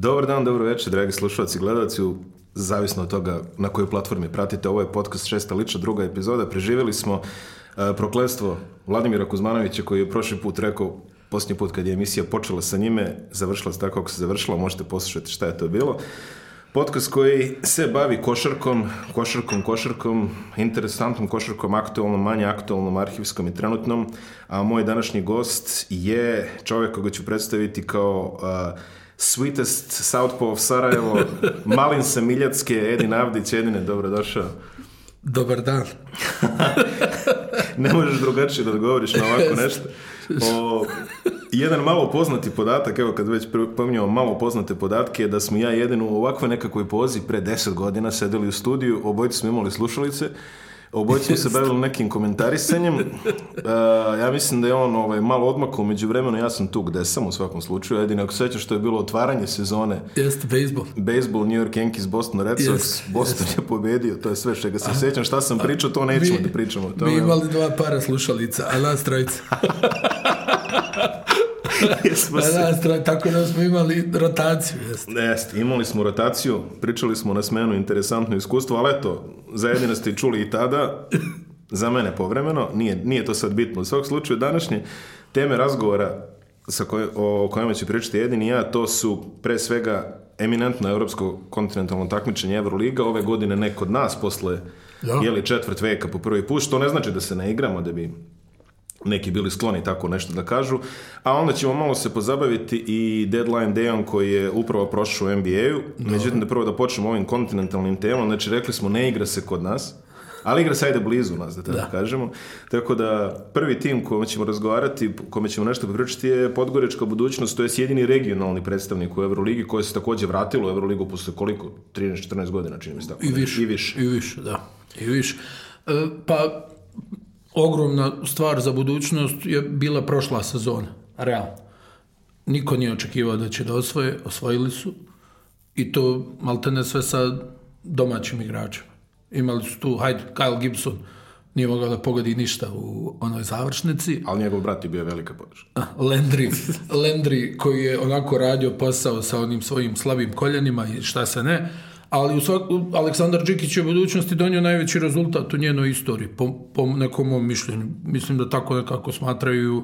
Dobar dan, dobro večer, dragi slušalci i gledalci. Zavisno od toga na kojoj platformi pratite, ovo je podcast šesta liča, druga epizoda. Preživjeli smo uh, e, proklestvo Vladimira Kuzmanovića koji je prošli put rekao posljednji put kad je emisija počela sa njime, završila se tako kako se završila, možete poslušati šta je to bilo. Podcast koji se bavi košarkom, košarkom, košarkom, interesantnom košarkom, aktualnom, manje aktualnom, arhivskom i trenutnom. A moj današnji gost je čovjek koga ću predstaviti kao uh, Sweetest Southpaw Sarajevo, Malin se Edin Avdić, Edine, dobrodošao. Dobar dan. ne možeš drugačije da odgovoriš na ovako nešto. O, jedan malo poznati podatak, evo kad već pominjamo malo poznate podatke, je da smo ja jedin u ovakvoj nekakvoj pozi pre deset godina sedeli u studiju, obojice smo imali slušalice Oboje smo se bavili nekim komentarisanjem. Uh, ja mislim da je on ovaj, malo odmakao, među vremenu ja sam tu gde sam u svakom slučaju. Jedino ako sećaš što je bilo otvaranje sezone. Jeste, baseball. Baseball, New York Yankees, Boston Red Sox. Yes, Boston yes. je pobedio, to je sve čega se sećam. Šta sam pričao, to nećemo mi, da pričamo. To mi imali dva para slušalica, a nas trojica. Jesmo da, se... da, da, tako da smo imali rotaciju. Jeste. Jeste, imali smo rotaciju, pričali smo na smenu interesantno iskustvo, ali eto, zajedno ste čuli i tada, za mene povremeno, nije, nije to sad bitno. U svog slučaju, današnje teme razgovora sa koje, o kojima će pričati jedini ja, to su pre svega eminentno evropsko kontinentalno takmičenje Euroliga, ove godine ne kod nas posle da. jeli četvrt veka po prvi put, što ne znači da se ne igramo, da bi neki bili skloni tako nešto da kažu, a onda ćemo malo se pozabaviti i deadline dayom koji je upravo prošao u NBA-u. Međutim, da prvo da počnemo ovim kontinentalnim temom, znači rekli smo ne igra se kod nas, ali igra se ajde blizu nas, da tako da. kažemo. Tako da prvi tim kome ćemo razgovarati, kome ćemo nešto popričati je Podgorička budućnost, to je jedini regionalni predstavnik u Euroligi koji se takođe vratilo u Euroligu posle koliko? 13-14 godina čini mi se tako. I više. I više, I više da. I više. E, pa ogromna stvar za budućnost je bila prošla sezona, Real. Niko nije očekivao da će da osvoje, osvojili su i to maltene sve sa domaćim igračima. Imali su tu, hajde, Kyle Gibson nije mogao da pogodi ništa u onoj završnici. Ali njegov brat je bio velika podrška. Landry, Landry koji je onako radio posao sa onim svojim slabim koljenima i šta se ne, ali u svak, Aleksandar Đikić je u budućnosti donio najveći rezultat u njenoj istoriji, po, po nekom mom mišljenju. Mislim da tako nekako smatraju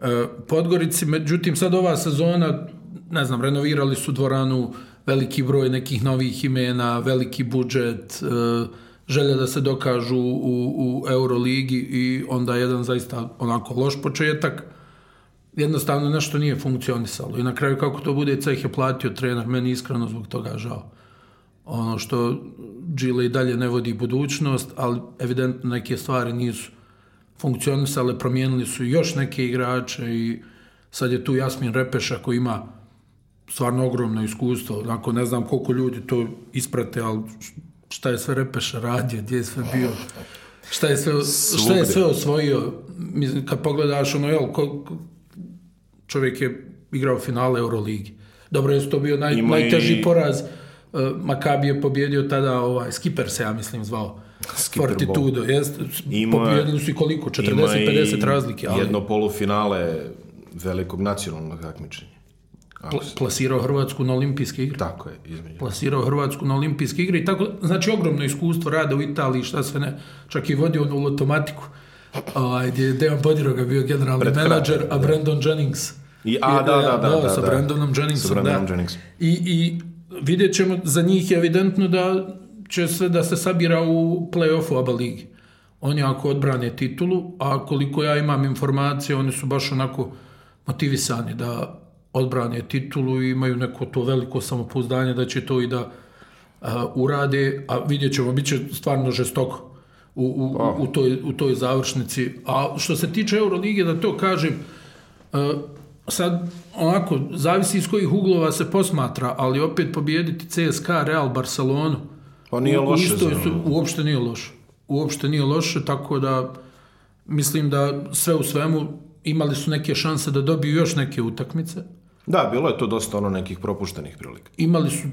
e, Podgorici. Međutim, sad ova sezona, ne znam, renovirali su dvoranu, veliki broj nekih novih imena, veliki budžet, e, želja da se dokažu u, u Euroligi i onda jedan zaista onako loš početak jednostavno nešto nije funkcionisalo i na kraju kako to bude ceh je platio trener, meni iskreno zbog toga žao ono što Džile i dalje ne vodi budućnost, ali evidentno neke stvari nisu funkcionisale, promijenili su još neke igrače i sad je tu Jasmin Repeša koji ima stvarno ogromno iskustvo. Onako, ne znam koliko ljudi to isprate, ali šta je sve Repeša radio, gdje je sve bio, šta je sve, šta je sve osvojio. Mislim, kad pogledaš, ono, jel, ko, čovjek je igrao finale Euroligi. Dobro, je to bio naj, najteži i... poraz Eh, Makabi je pobjedio tada ovaj, Skipper se ja mislim zvao. Skipper Fortitudo, jest, pobjedili su i koliko, 40-50 razlike. Ali... Jedno polufinale velikog nacionalnog takmičenja. plasirao Hrvatsku na olimpijske igre. Tako je, između. Plasirao Hrvatsku na olimpijske igre i tako, znači ogromno iskustvo rada u Italiji, šta sve ne, čak i vodio onu automatiku, ovaj, gdje je Dejan Bodiroga bio generalni Pred menadžer, a da. Brandon Jennings. I, a, da, je, da, da, da, da, sa da. Brandonom Jenningsom, sa Brandonom da. Jennings. I, i vidjet ćemo, za njih je evidentno da će se da se sabira u play-offu oba ligi. Oni ako odbrane titulu, a koliko ja imam informacije, oni su baš onako motivisani da odbrane titulu i imaju neko to veliko samopouzdanje da će to i da a, urade, a vidjet ćemo, bit će stvarno žestoko u, u, pa. u, toj, u toj završnici. A što se tiče Euroligije, da to kažem, a, sad onako zavisi iz kojih uglova se posmatra, ali opet pobijediti CSKA, Real, Barcelonu. Pa nije loše. Isto, isto, uopšte nije loše. Uopšte nije loše, tako da mislim da sve u svemu imali su neke šanse da dobiju još neke utakmice. Da, bilo je to dosta ono nekih propuštenih prilika. Imali su,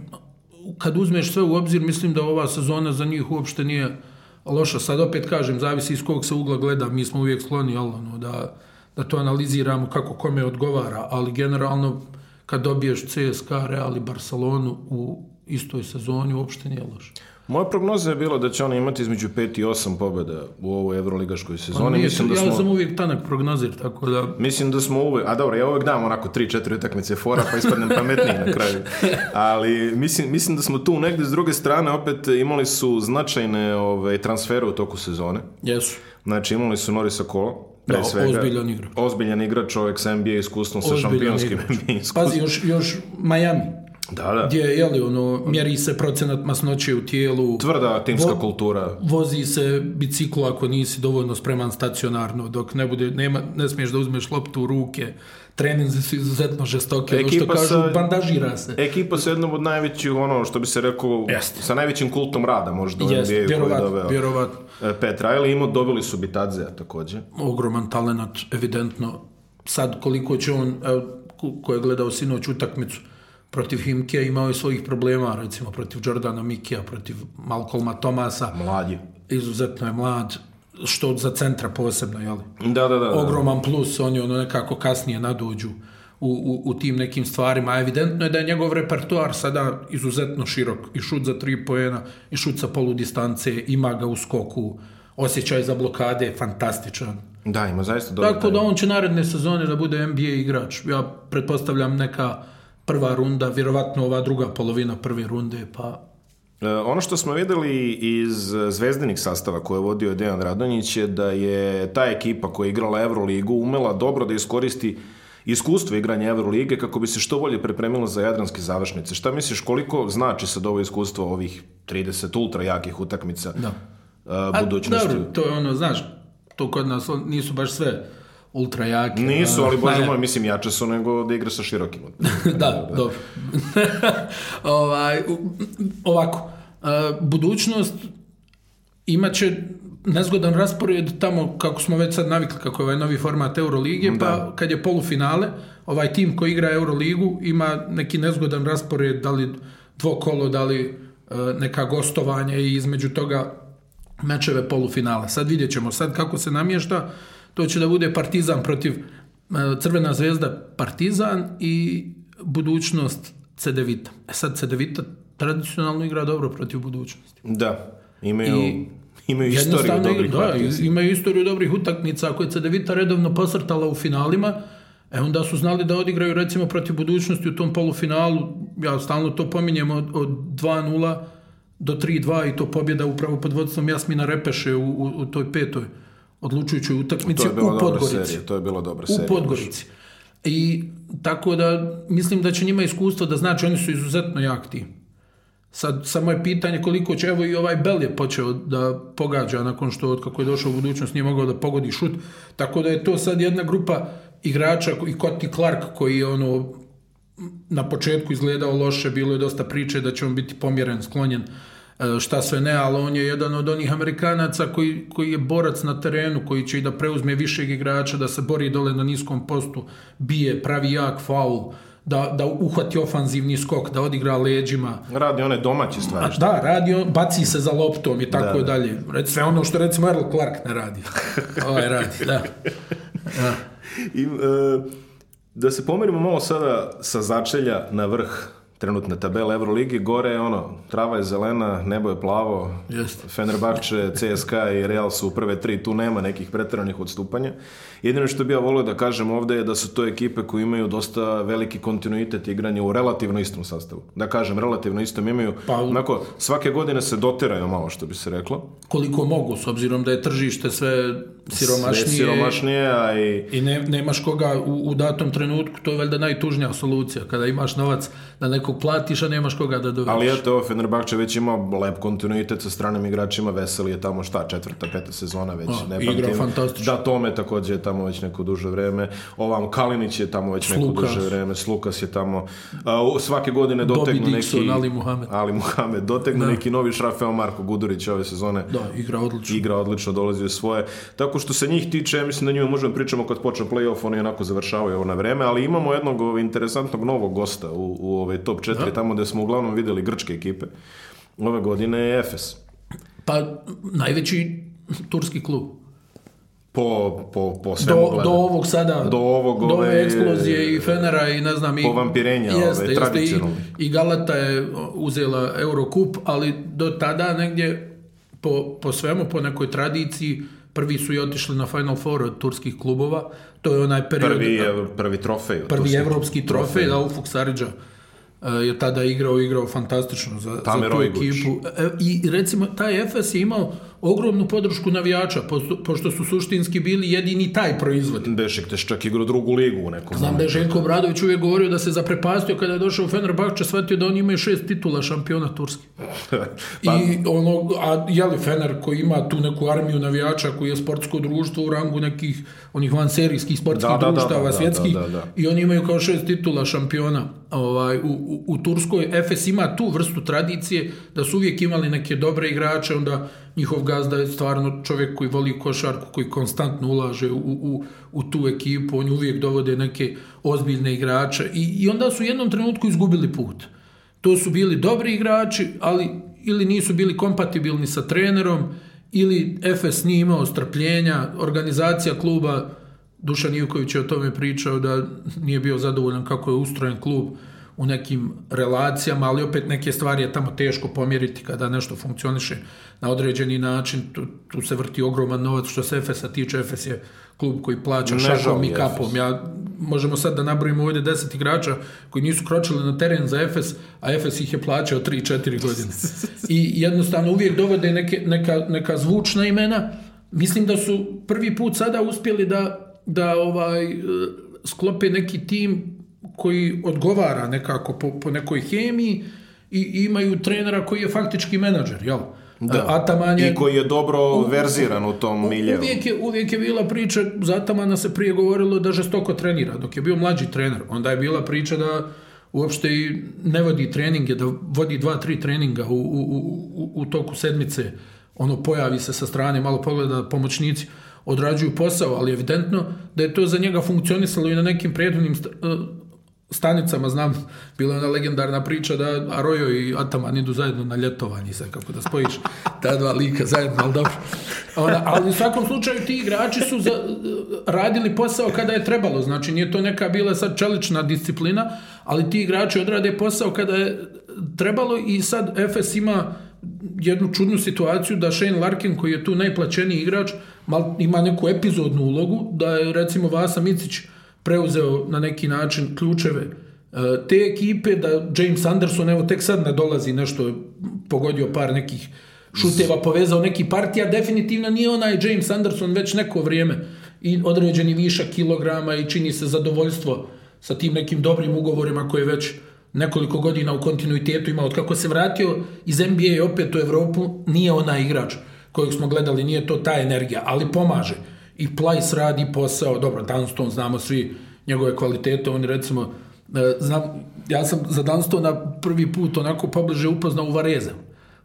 kad uzmeš sve u obzir, mislim da ova sezona za njih uopšte nije loša. Sad opet kažem, zavisi iz kog se ugla gleda, mi smo uvijek skloni, jel, ono, da da to analiziramo kako kome odgovara, ali generalno kad dobiješ CSKA, Real i Barcelonu u istoj sezoni uopšte nije loše. Moja prognoza je bila da će ona imati između 5 i 8 pobjeda u ovoj evroligaškoj pa sezoni. Nije, mislim da smo, ja sam uvijek tanak prognozir, tako da... Mislim da smo uvijek... A dobro, ja uvijek dam onako 3-4 utakmice fora, pa ispadnem pametniji na kraju. Ali mislim, mislim da smo tu negde s druge strane opet imali su značajne ove, ovaj, transfere u toku sezone. Jesu. Znači imali su Norisa Kolo, pre da, svega. Ozbiljan igrač. Ozbiljan igrač, čovjek sa NBA iskustvom, sa šampionskim NBA iskustvom. Pazi, još, još Miami. Da, da. Gdje, jeli, ono, mjeri se procenat masnoće u tijelu. Tvrda timska vo, kultura. Vozi se biciklo ako nisi dovoljno spreman stacionarno, dok ne bude, nema, ne smiješ da uzmeš loptu u ruke treninzi su izuzetno žestoki, ono što kažu, sa, bandažira se. Ekipa sa jednom od najvećih, ono što bi se rekao, Jeste. sa najvećim kultom rada možda u NBA-u koji je doveo. E, vjerovatno. Pet Riley imao, dobili su Bitadzea takođe. Ogroman talent, evidentno. Sad koliko će on, ko je gledao sinoć utakmicu, protiv Himkija imao je svojih problema, recimo protiv Jordana Mikija, protiv Malcolma Tomasa. Mlad je. Izuzetno je mlad, što za centra posebno, jel? Da, da, da, da. Ogroman plus, oni ono nekako kasnije nadođu u, u, u tim nekim stvarima. A evidentno je da je njegov repertoar sada izuzetno širok. I šut za tri pojena, i šut sa polu distance, ima ga u skoku, osjećaj za blokade fantastičan. Da, ima zaista dobro. Tako da on će naredne sezone da bude NBA igrač. Ja pretpostavljam neka prva runda, vjerovatno ova druga polovina prve runde, pa E, ono što smo videli iz zvezdenih sastava koje je vodio Dejan Radonjić je da je ta ekipa koja je igrala Euroligu umela dobro da iskoristi iskustvo igranja Eurolige kako bi se što bolje pripremila za jadranske završnice. Šta misliš koliko znači sad ovo iskustvo ovih 30 ultra jakih utakmica da. E, budućnosti? Da, to je ono, znaš, to kod nas nisu baš sve ultra jake. Nisu, ali bože moj, mislim jače su nego da igra sa širokim. Da, da, da, dobro. ovaj, ovako, budućnost imaće nezgodan raspored tamo kako smo već sad navikli kako je ovaj novi format Euroligije, pa da. pa kad je polufinale, ovaj tim koji igra Euroligu ima neki nezgodan raspored, da li dvokolo, da li e, neka gostovanja i između toga mečeve polufinala. Sad vidjet ćemo sad kako se namješta. Uh, To će da bude Partizan protiv e, Crvena zvezda Partizan i budućnost Cedevita. E sad Cedevita tradicionalno igra dobro protiv budućnosti. Da, imaju... I imaju istoriju dobrih da, utakmica. imaju istoriju dobrih utakmica koje Cedevita redovno posrtala u finalima e onda su znali da odigraju recimo protiv budućnosti u tom polufinalu ja stalno to pominjem od, od 2-0 do 3-2 i to pobjeda upravo pod vodstvom Jasmina Repeše u, u, u toj petoj odlučujućoj utakmici u Podgorici. Serija, to je bila dobra serija. U Podgorici. I tako da mislim da će njima iskustvo da znači oni su izuzetno jak tim. Sad samo je pitanje koliko će, evo i ovaj Bel je počeo da pogađa nakon što od kako je došao u budućnost nije mogao da pogodi šut, tako da je to sad jedna grupa igrača i Koti Clark koji je ono na početku izgledao loše, bilo je dosta priče da će on biti pomjeren, sklonjen E, šta sve ne, ali on je jedan od onih Amerikanaca koji, koji je borac na terenu, koji će i da preuzme višeg igrača, da se bori dole na niskom postu, bije, pravi jak faul, da, da uhvati ofanzivni skok, da odigra leđima. Radi one domaće stvari. A, Da, radi on, baci se za loptom i tako da, da. dalje. Sve ono što recimo Earl Clark ne radi. Ovaj radi, da. da. I, e, da se pomerimo malo sada sa začelja na vrh trenutne tabele Euroligi, gore je ono, trava je zelena, nebo je plavo, Just. Fenerbahče, CSKA i Real su u prve tri, tu nema nekih pretjeranih odstupanja. Jedino što bi ja volio da kažem ovde je da su to ekipe koje imaju dosta veliki kontinuitet igranja u relativno istom sastavu. Da kažem, relativno istom imaju, pa, onako, svake godine se doteraju malo što bi se reklo koliko mogu, s obzirom da je tržište sve siromašnije, sve siromašnije a i... i ne, nemaš koga u, u datom trenutku, to je valjda najtužnija solucija, kada imaš novac da nekog platiš, a nemaš koga da dovedeš. Ali eto, Fenerbahče već ima lep kontinuitet sa stranim igračima, Veseli je tamo šta, četvrta, peta sezona već, a, ne igra Da Tome takođe je tamo već neko duže vreme, ovam Kalinić je tamo već Slukas. neko duže vreme, Slukas je tamo, a, svake godine dotegnu neki... Ali Muhamed. Ali Muhamed, dotegnu da. neki novi šrafeo Marko Gudurić ove sezone Da, igra odlično. Igra odlično, dolazi u svoje. Tako što se njih tiče, ja mislim da njima možemo pričamo kad počne playoff, oni onako završavaju ovo na vreme, ali imamo jednog ov, ovaj, interesantnog novog gosta u, u ovaj top 4, da. tamo gde smo uglavnom videli grčke ekipe. Ove godine je Efes. Pa, najveći turski klub. Po, po, po svemu do, gleda. do ovog sada, do, ovog, do ove, ove ovaj, eksplozije i Fenera i ne znam i... Po vampirenja, jeste, ove, ovaj, jeste, i, I Galata je uzela Eurocup, ali do tada negdje po, po svemu, po nekoj tradiciji, prvi su i otišli na Final Four od turskih klubova, to je onaj period... Prvi, da- ev, prvi trofej. Prvi evropski trofej, trofej. da, Ufuk Sariđa e, je tada igrao, igrao fantastično za, Tamer za tu ekipu. E, I recimo, taj Efes je imao ogromnu podršku navijača, pošto su suštinski bili jedini taj proizvod. Bešek teš čak igrao drugu ligu u nekom. Znam da je Željko Bradović uvijek govorio da se zaprepastio kada je došao Fenerbahče, shvatio da oni imaju šest titula šampiona Turske. pa... I ono, a je li Fener koji ima tu neku armiju navijača koji je sportsko društvo u rangu nekih onih vanserijskih sportskih da, da, da, da društava da, da, svjetskih da, da, da. i oni imaju kao šest titula šampiona ovaj, u, u, u Turskoj. Efes ima tu vrstu tradicije da su uvijek imali neke dobre igrače, onda njihov gazda je stvarno čovjek koji voli košarku, koji konstantno ulaže u, u, u tu ekipu, oni uvijek dovode neke ozbiljne igrače i, i onda su u jednom trenutku izgubili put. To su bili dobri igrači, ali ili nisu bili kompatibilni sa trenerom, ili Efes nije imao strpljenja, organizacija kluba, Dušan Ivković je o tome pričao da nije bio zadovoljan kako je ustrojen klub, u nekim relacijama, ali opet neke stvari je tamo teško pomjeriti kada nešto funkcioniše na određeni način, tu, tu se vrti ogroman novac što se Efesa tiče, Efes je klub koji plaća šakom i kapom. Ja, možemo sad da nabrojimo ovdje deset igrača koji nisu kročili na teren za Efes, a Efes ih je plaćao 3-4 godine. I jednostavno uvijek dovode neke, neka, neka zvučna imena. Mislim da su prvi put sada uspjeli da, da ovaj, sklope neki tim koji odgovara nekako po, po nekoj hemiji i, imaju trenera koji je faktički menadžer, jel? Da. Ataman je, I koji je dobro u, verziran u tom miljevu. Uvijek je, uvijek je bila priča, za Atamana se prije govorilo da žestoko trenira, dok je bio mlađi trener. Onda je bila priča da uopšte i ne vodi treninge, da vodi dva, tri treninga u, u, u, u toku sedmice. Ono pojavi se sa strane, malo pogleda pomoćnici odrađuju posao, ali evidentno da je to za njega funkcionisalo i na nekim prethodnim stanicama znam, bila je ona legendarna priča da Arojo i Ataman idu zajedno na ljetovanje, sad kako da spojiš ta dva lika zajedno, ali dobro. Ona, ali u svakom slučaju ti igrači su za, radili posao kada je trebalo, znači nije to neka bila sad čelična disciplina, ali ti igrači odrade posao kada je trebalo i sad Efes ima jednu čudnu situaciju da Shane Larkin koji je tu najplaćeniji igrač mal, ima neku epizodnu ulogu da je recimo Vasa Micić preuzeo na neki način ključeve e, te ekipe, da James Anderson evo tek sad ne dolazi nešto, pogodio par nekih šuteva, povezao neki partija, definitivno nije onaj James Anderson već neko vrijeme i određeni višak kilograma i čini se zadovoljstvo sa tim nekim dobrim ugovorima koje već nekoliko godina u kontinuitetu ima. Od kako se vratio iz NBA i opet u Evropu nije onaj igrač kojeg smo gledali, nije to ta energija, ali pomaže i Plajs radi posao, dobro, Dunston znamo svi njegove kvalitete, on je recimo, e, znam, ja sam za Dunstona prvi put onako pobliže upoznao u Varezeu.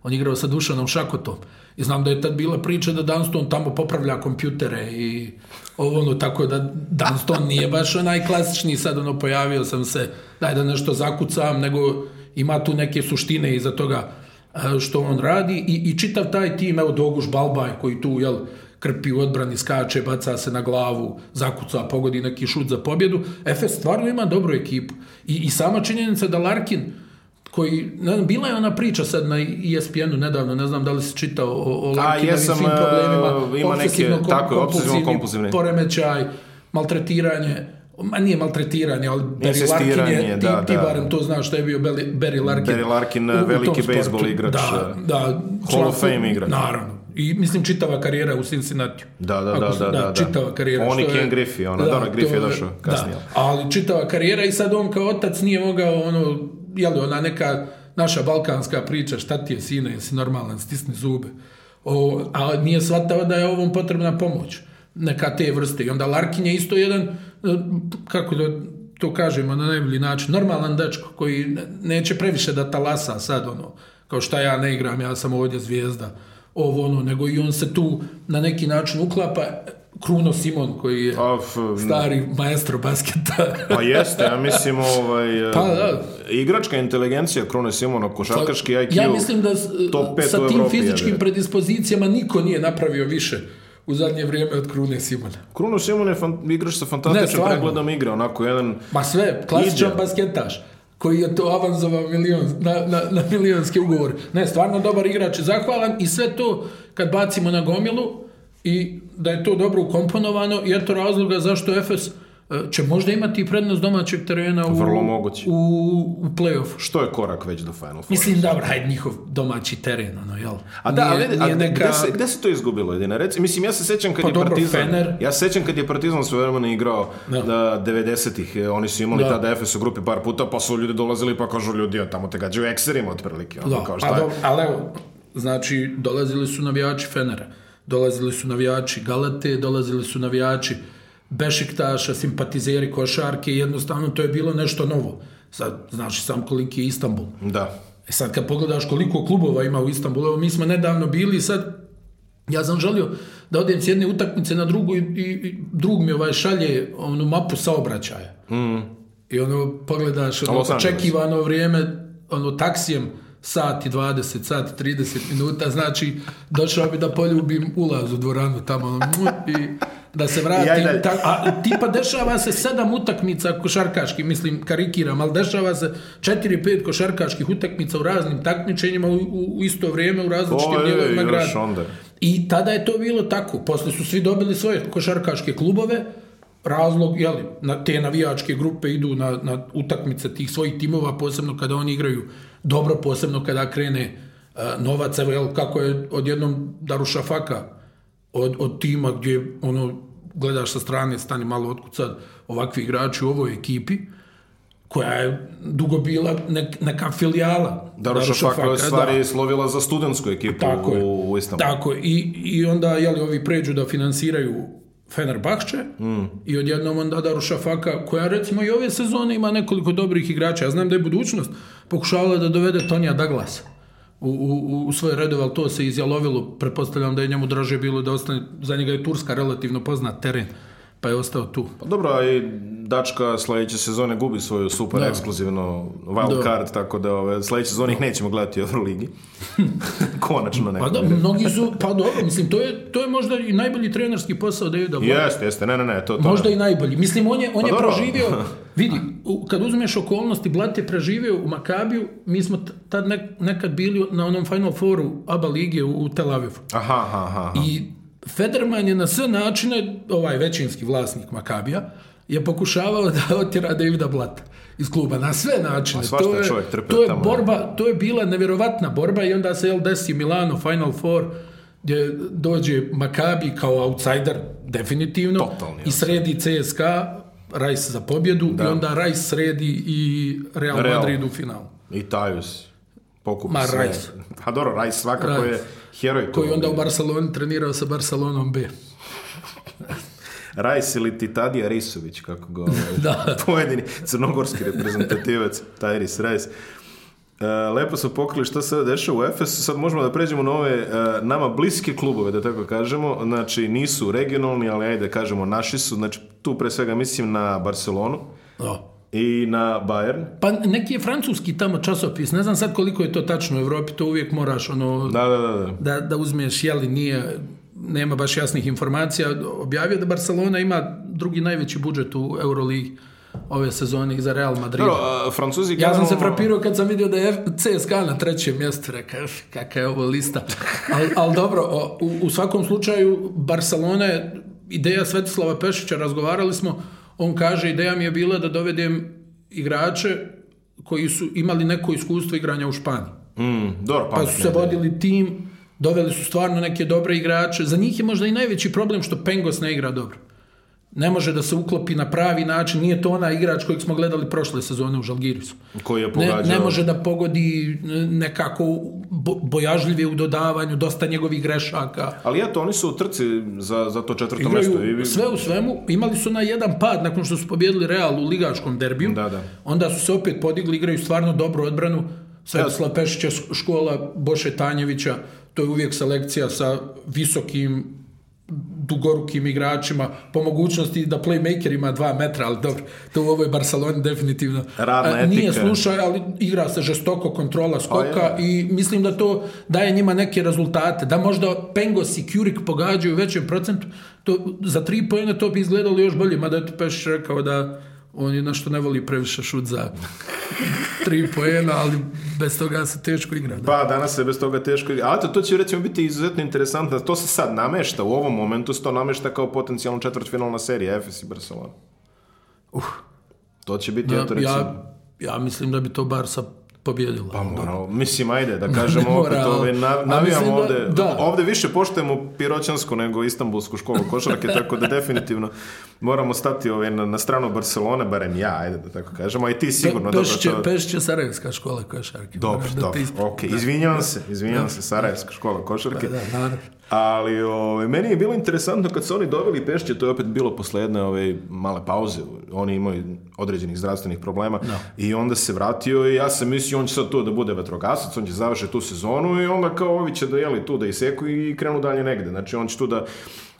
On je igrao sa Dušanom Šakotom. I znam da je tad bila priča da Dunston tamo popravlja kompjutere i ovo ono, tako da Dunston nije baš onaj klasični, sad ono pojavio sam se, daj da nešto zakucam, nego ima tu neke suštine iza toga e, što on radi i, i čitav taj tim, evo Doguš Balbaj koji tu, jel, krpi u odbrani, skače, baca se na glavu, zakuca, pogodi neki šut za pobjedu. Efes stvarno ima dobru ekipu. I, i sama činjenica da Larkin, koji, ne znam, bila je ona priča sad na ESPN-u nedavno, ne znam da li si čitao o, o Larkinovim jesam, svim e, problemima, ima neke, kom, tako, kompulsivni, kompulsivni poremećaj, maltretiranje, ma nije maltretiranje, ali Barry Larkin je, ti, da, ti da. barem to znaš što je bio Barry Larkin. Barry Larkin, u, veliki bejsbol igrač. Da, e, da. Hall of Fame igrač. Naravno, i mislim čitava karijera u Cincinnati. Da, da, da, da, da, da, da, čitava karijera. On Ken Griffey, ona, da, da Griffey je došao da. kasnije. Da, ali čitava karijera i sad on kao otac nije mogao, ono, jeli, ona neka naša balkanska priča, šta ti je sine, jesi normalan, stisni zube. O, a nije shvatao da je ovom potrebna pomoć neka te vrste. I onda Larkin je isto jedan, e, kako da to kažemo na najbolji način, normalan dečko koji neće previše da talasa sad ono, kao šta ja ne igram, ja sam ovdje zvijezda ovo ono, nego i on se tu na neki način uklapa Kruno Simon koji je Af, stari maestro basketa. pa jeste, ja mislim ovaj pa, da. igračka inteligencija Kruno Simona košarkaški pa, IQ. Ja mislim da top sa tim Evropi, fizičkim je. predispozicijama niko nije napravio više u zadnje vrijeme od Krune Simona. Kruno Simon je fan, igrač sa fantastičnim pregledom igre, onako jedan... Ma sve, klasičan basketaš koji je to avanzovao milion, na, na, na milionski ugovor. Ne, stvarno dobar igrač je zahvalan i sve to kad bacimo na gomilu i da je to dobro ukomponovano, je to razloga zašto Efes će možda imati prednost domaćeg terena u, Vrlo moguće. u, u play-off. Što je korak već do Final Four? Mislim, dobro, hajde njihov domaći teren, ono, jel? A da, nije, ali, a, neka... gde, se, gde se to izgubilo, jedina? Reci, mislim, ja se sećam kad pa je dobro, Partizan... Fener. Ja se sećam kad je Partizan svoje vremena igrao no. da, 90-ih. Da, e, oni su imali da. tada FS u grupi par puta, pa su ljudi dolazili pa kažu ljudi, tamo te gađaju ekserima otprilike. Ono, da, kao, šta pa dobro, ali evo, znači, dolazili su navijači Fenera, dolazili su navijači Galate, dolazili su navijači Bešiktaša, simpatizeri košarke, jednostavno to je bilo nešto novo. Sad, znaš sam koliki je Istanbul. Da. E sad kad pogledaš koliko klubova ima u Istanbulu, evo mi smo nedavno bili i sad ja sam želio da odem s jedne utakmice na drugu i, i drug mi ovaj šalje onu mapu saobraćaja. Mm. I ono pogledaš ono, očekivano vrijeme ono taksijem sat 20, sat 30 minuta, znači došao bi da poljubim ulaz u dvoranu tamo i da se vratim. Ja ta, a tipa dešava se sedam utakmica košarkaških, mislim karikiram, ali dešava se četiri, pet košarkaških utakmica u raznim takmičenjima u, u, isto vrijeme u različitim dijelovima grada. I tada je to bilo tako. Posle su svi dobili svoje košarkaške klubove, razlog, jel, na te navijačke grupe idu na, na utakmice tih svojih timova, posebno kada oni igraju dobro, posebno kada krene uh, novac, evo, jel, kako je odjednom Darušafaka od, od tima gdje, ono, gledaš sa strane, stani malo otkud ovakvi igrači u ovoj ekipi, koja je dugo bila neka filijala. Darušafaka je da. stvari da. slovila za studentsku ekipu tako u, u Istanbulu. Tako je. I, i onda jeli, ovi pređu da finansiraju Fenerbahče mm. i odjednom onda Daru Šafaka koja recimo i ove sezone ima nekoliko dobrih igrača. Ja znam da je budućnost pokušavala da dovede Tonija Daglasa u, u, u svoje redove, ali to se izjalovilo. Pretpostavljam da je njemu draže bilo da ostane, za njega je Turska relativno poznat teren pa je ostao tu. Pa dobro, a i Dačka sledeće sezone gubi svoju super da. ekskluzivno wild da. card, tako da ove, sledeće sezone ih nećemo gledati u Euroligi. Konačno pa neko. Pa da, mnogi su, pa dobro, mislim, to je, to je možda i najbolji trenerski posao Davida Blaja. Jeste, jeste, ne, ne, ne, to, to Možda ne. i najbolji. Mislim, on je, on pa je dobro. proživio, vidi, kad uzmeš okolnosti, Blat je preživio u Makabiju, mi smo tad nekad bili na onom Final Fouru ABA lige u Tel Avivu. Aha, aha, aha. I Federman je na sve načine, ovaj većinski vlasnik Makabija, je pokušavao da otjera Davida Blata iz kluba na sve načine. To je, to je tamo. borba, da. to je bila neverovatna borba i onda se jel desi Milano Final Four gdje dođe Makabi kao outsider definitivno Totalni, i sredi CSKA Rajs za pobjedu da. i onda Rajs sredi i Real, Real. Madrid u finalu. I Tajus pokupi Ma, sve. Rajs. A pa dobro, Rajs svakako Rajs. je Heroj koji onda u Barceloni trenirao sa Barcelonom B. Rajs ili ti Tadija Risović, kako ga ovaj da. pojedini crnogorski reprezentativac, Tajris Rajs. E, lepo su pokrili što se dešava u Efesu, sad možemo da pređemo na ove e, nama bliske klubove, da tako kažemo, znači nisu regionalni, ali ajde da kažemo naši su, znači tu pre svega mislim na Barcelonu, no. Da i na Bayern. Pa neki je francuski tamo časopis, ne znam sad koliko je to tačno u Evropi, to uvijek moraš ono da, da, da. da, da, da uzmeš, jeli nije nema baš jasnih informacija, objavio da Barcelona ima drugi najveći budžet u Euroligi ove sezone iza Real Madrida. Dobro, Francuzi Ja sam se frapirao kad sam vidio da je CSKA na trećem mjestu, rekao, kakva je ovo lista. Ali al dobro, u, u svakom slučaju Barcelona je ideja Svetislava Pešića, razgovarali smo, On kaže, ideja mi je bila da dovedem igrače koji su imali neko iskustvo igranja u Španiji. Mm, dobro, pa su se vodili tim, doveli su stvarno neke dobre igrače. Za njih je možda i najveći problem što Pengos ne igra dobro ne može da se uklopi na pravi način. Nije to ona igrač kojeg smo gledali prošle sezone u Žalgirisu. Koji je pogađao... Ne, ne može da pogodi e, nekako bojažljive u dodavanju, dosta njegovih grešaka. Ali eto, oni su u trci za, za to četvrto Igraju, mesto. I... Sve u svemu, imali su na jedan pad nakon što su pobjedili Real u ligačkom derbiju. Da, da. Onda su se opet podigli, igraju stvarno dobru odbranu. Svetoslav Pešića, škola Boše Tanjevića, to je uvijek selekcija sa visokim dugorukim igračima, po mogućnosti da playmaker ima dva metra, ali dobro, to u ovoj Barceloni definitivno Radna nije slušao, ali igra se žestoko kontrola skoka pa i mislim da to daje njima neke rezultate, da možda Pengos i Kjurik pogađaju u većem procentu, to, za tri pojene to bi izgledalo još bolje, mada je to Peš rekao da on je našto ne voli previše šut za tri poena, ali bez toga se teško igra. Da? Pa, danas se bez toga teško igra. Ali to, to će recimo biti izuzetno interesantno. To se sad namešta, u ovom momentu se to namešta kao potencijalno četvrtfinalna serija Efes i Barcelona. Uh, to će biti, da, ja to recimo... Ja, ja mislim da bi to Barsa pobjedila. Pa morao, mislim, ajde, da kažemo opet, ovaj, navijamo da- ovde, da, ovde više poštujemo piroćansku nego istanbulsku školu košarke, tako da definitivno moramo stati ovaj, na, na stranu Barcelone, barem ja, ajde da tako kažemo, a i ti sigurno. Pe, pešće, dobro, to... pešće Sarajevska škola košarke. Dobro, da dobro, da ti... ok, da. izvinjam se, izvinjam se, Sarajevska škola košarke. Pa, da, naravno. Ali ove, ovaj, meni je bilo interesantno kad su oni doveli Pešće, to je opet bilo posle jedne ove male pauze. Oni imaju određenih zdravstvenih problema no. Da. i onda se vratio i ja sam mislio on će sad tu da bude vatrogasac, on će završiti tu sezonu i onda kao ovi će da jeli tu da iseku i krenu dalje negde. Znači on će tu da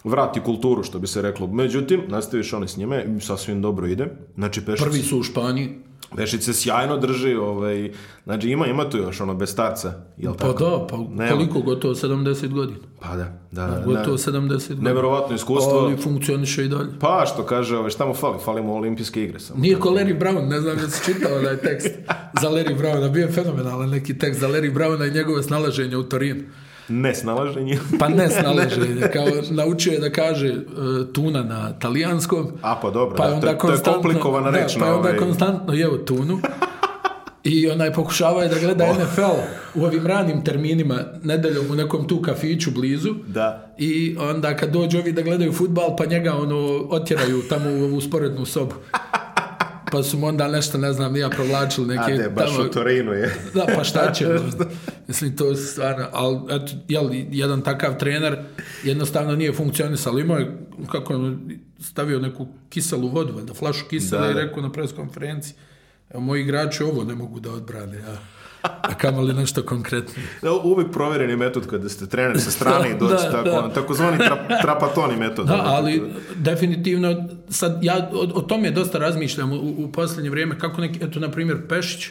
vrati kulturu, što bi se reklo. Međutim, nastaviš oni s njime, sasvim dobro ide. Znači, Pešić... Prvi su u Španiji. Vešice sjajno drži, ovaj, znači ima, ima tu još ono bez starca, jel pa tako? Pa da, pa Nema. koliko, gotovo 70 godina. Pa da, da, da. Gotovo ne, da. 70 godina. Neverovatno iskustvo. Ali funkcioniše i dalje. Pa što kaže, ovaj, šta mu fali, fali mu olimpijske igre samo. Nije ko Larry Brown, ne znam da si čitao onaj tekst za Larry Browna, bio je fenomenalan neki tekst za Larry Browna i njegove snalaženje u Torinu. Nesnalaženje. pa nesnalaženje. Kao, naučio je da kaže e, tuna na talijanskom. A pa dobro, pa da, onda to, to je komplikovana da, reč. Da, pa je onda ovaj... konstantno jeo tunu. I onaj pokušavao je da gleda oh. NFL u ovim ranim terminima, nedeljom u nekom tu kafiću blizu. Da. I onda kad dođu ovi da gledaju futbal, pa njega ono otjeraju tamo u ovu sporednu sobu. Pa su mu onda nešto, ne znam, nija provlačili neke... A ne, baš tamo... u Torinu je. Da, pa šta će. Mislim, to je stvarno, ali eto, jel, jedan takav trener jednostavno nije funkcionisao. Imao je, kako je stavio neku kiselu vodu, da flašu kisela da. i da. rekao na pres konferenciji, evo, moji igrači ovo ne mogu da odbrane, a, A kamo li nešto konkretno? Da, uvijek provjereni metod kada ste trener sa strane i da, doći da, tako, da. takozvani tra, trapatoni metod. Da, ali da. definitivno, sad, ja o, o tome dosta razmišljam u, u posljednje vrijeme, kako neki, eto, na primjer, Pešić,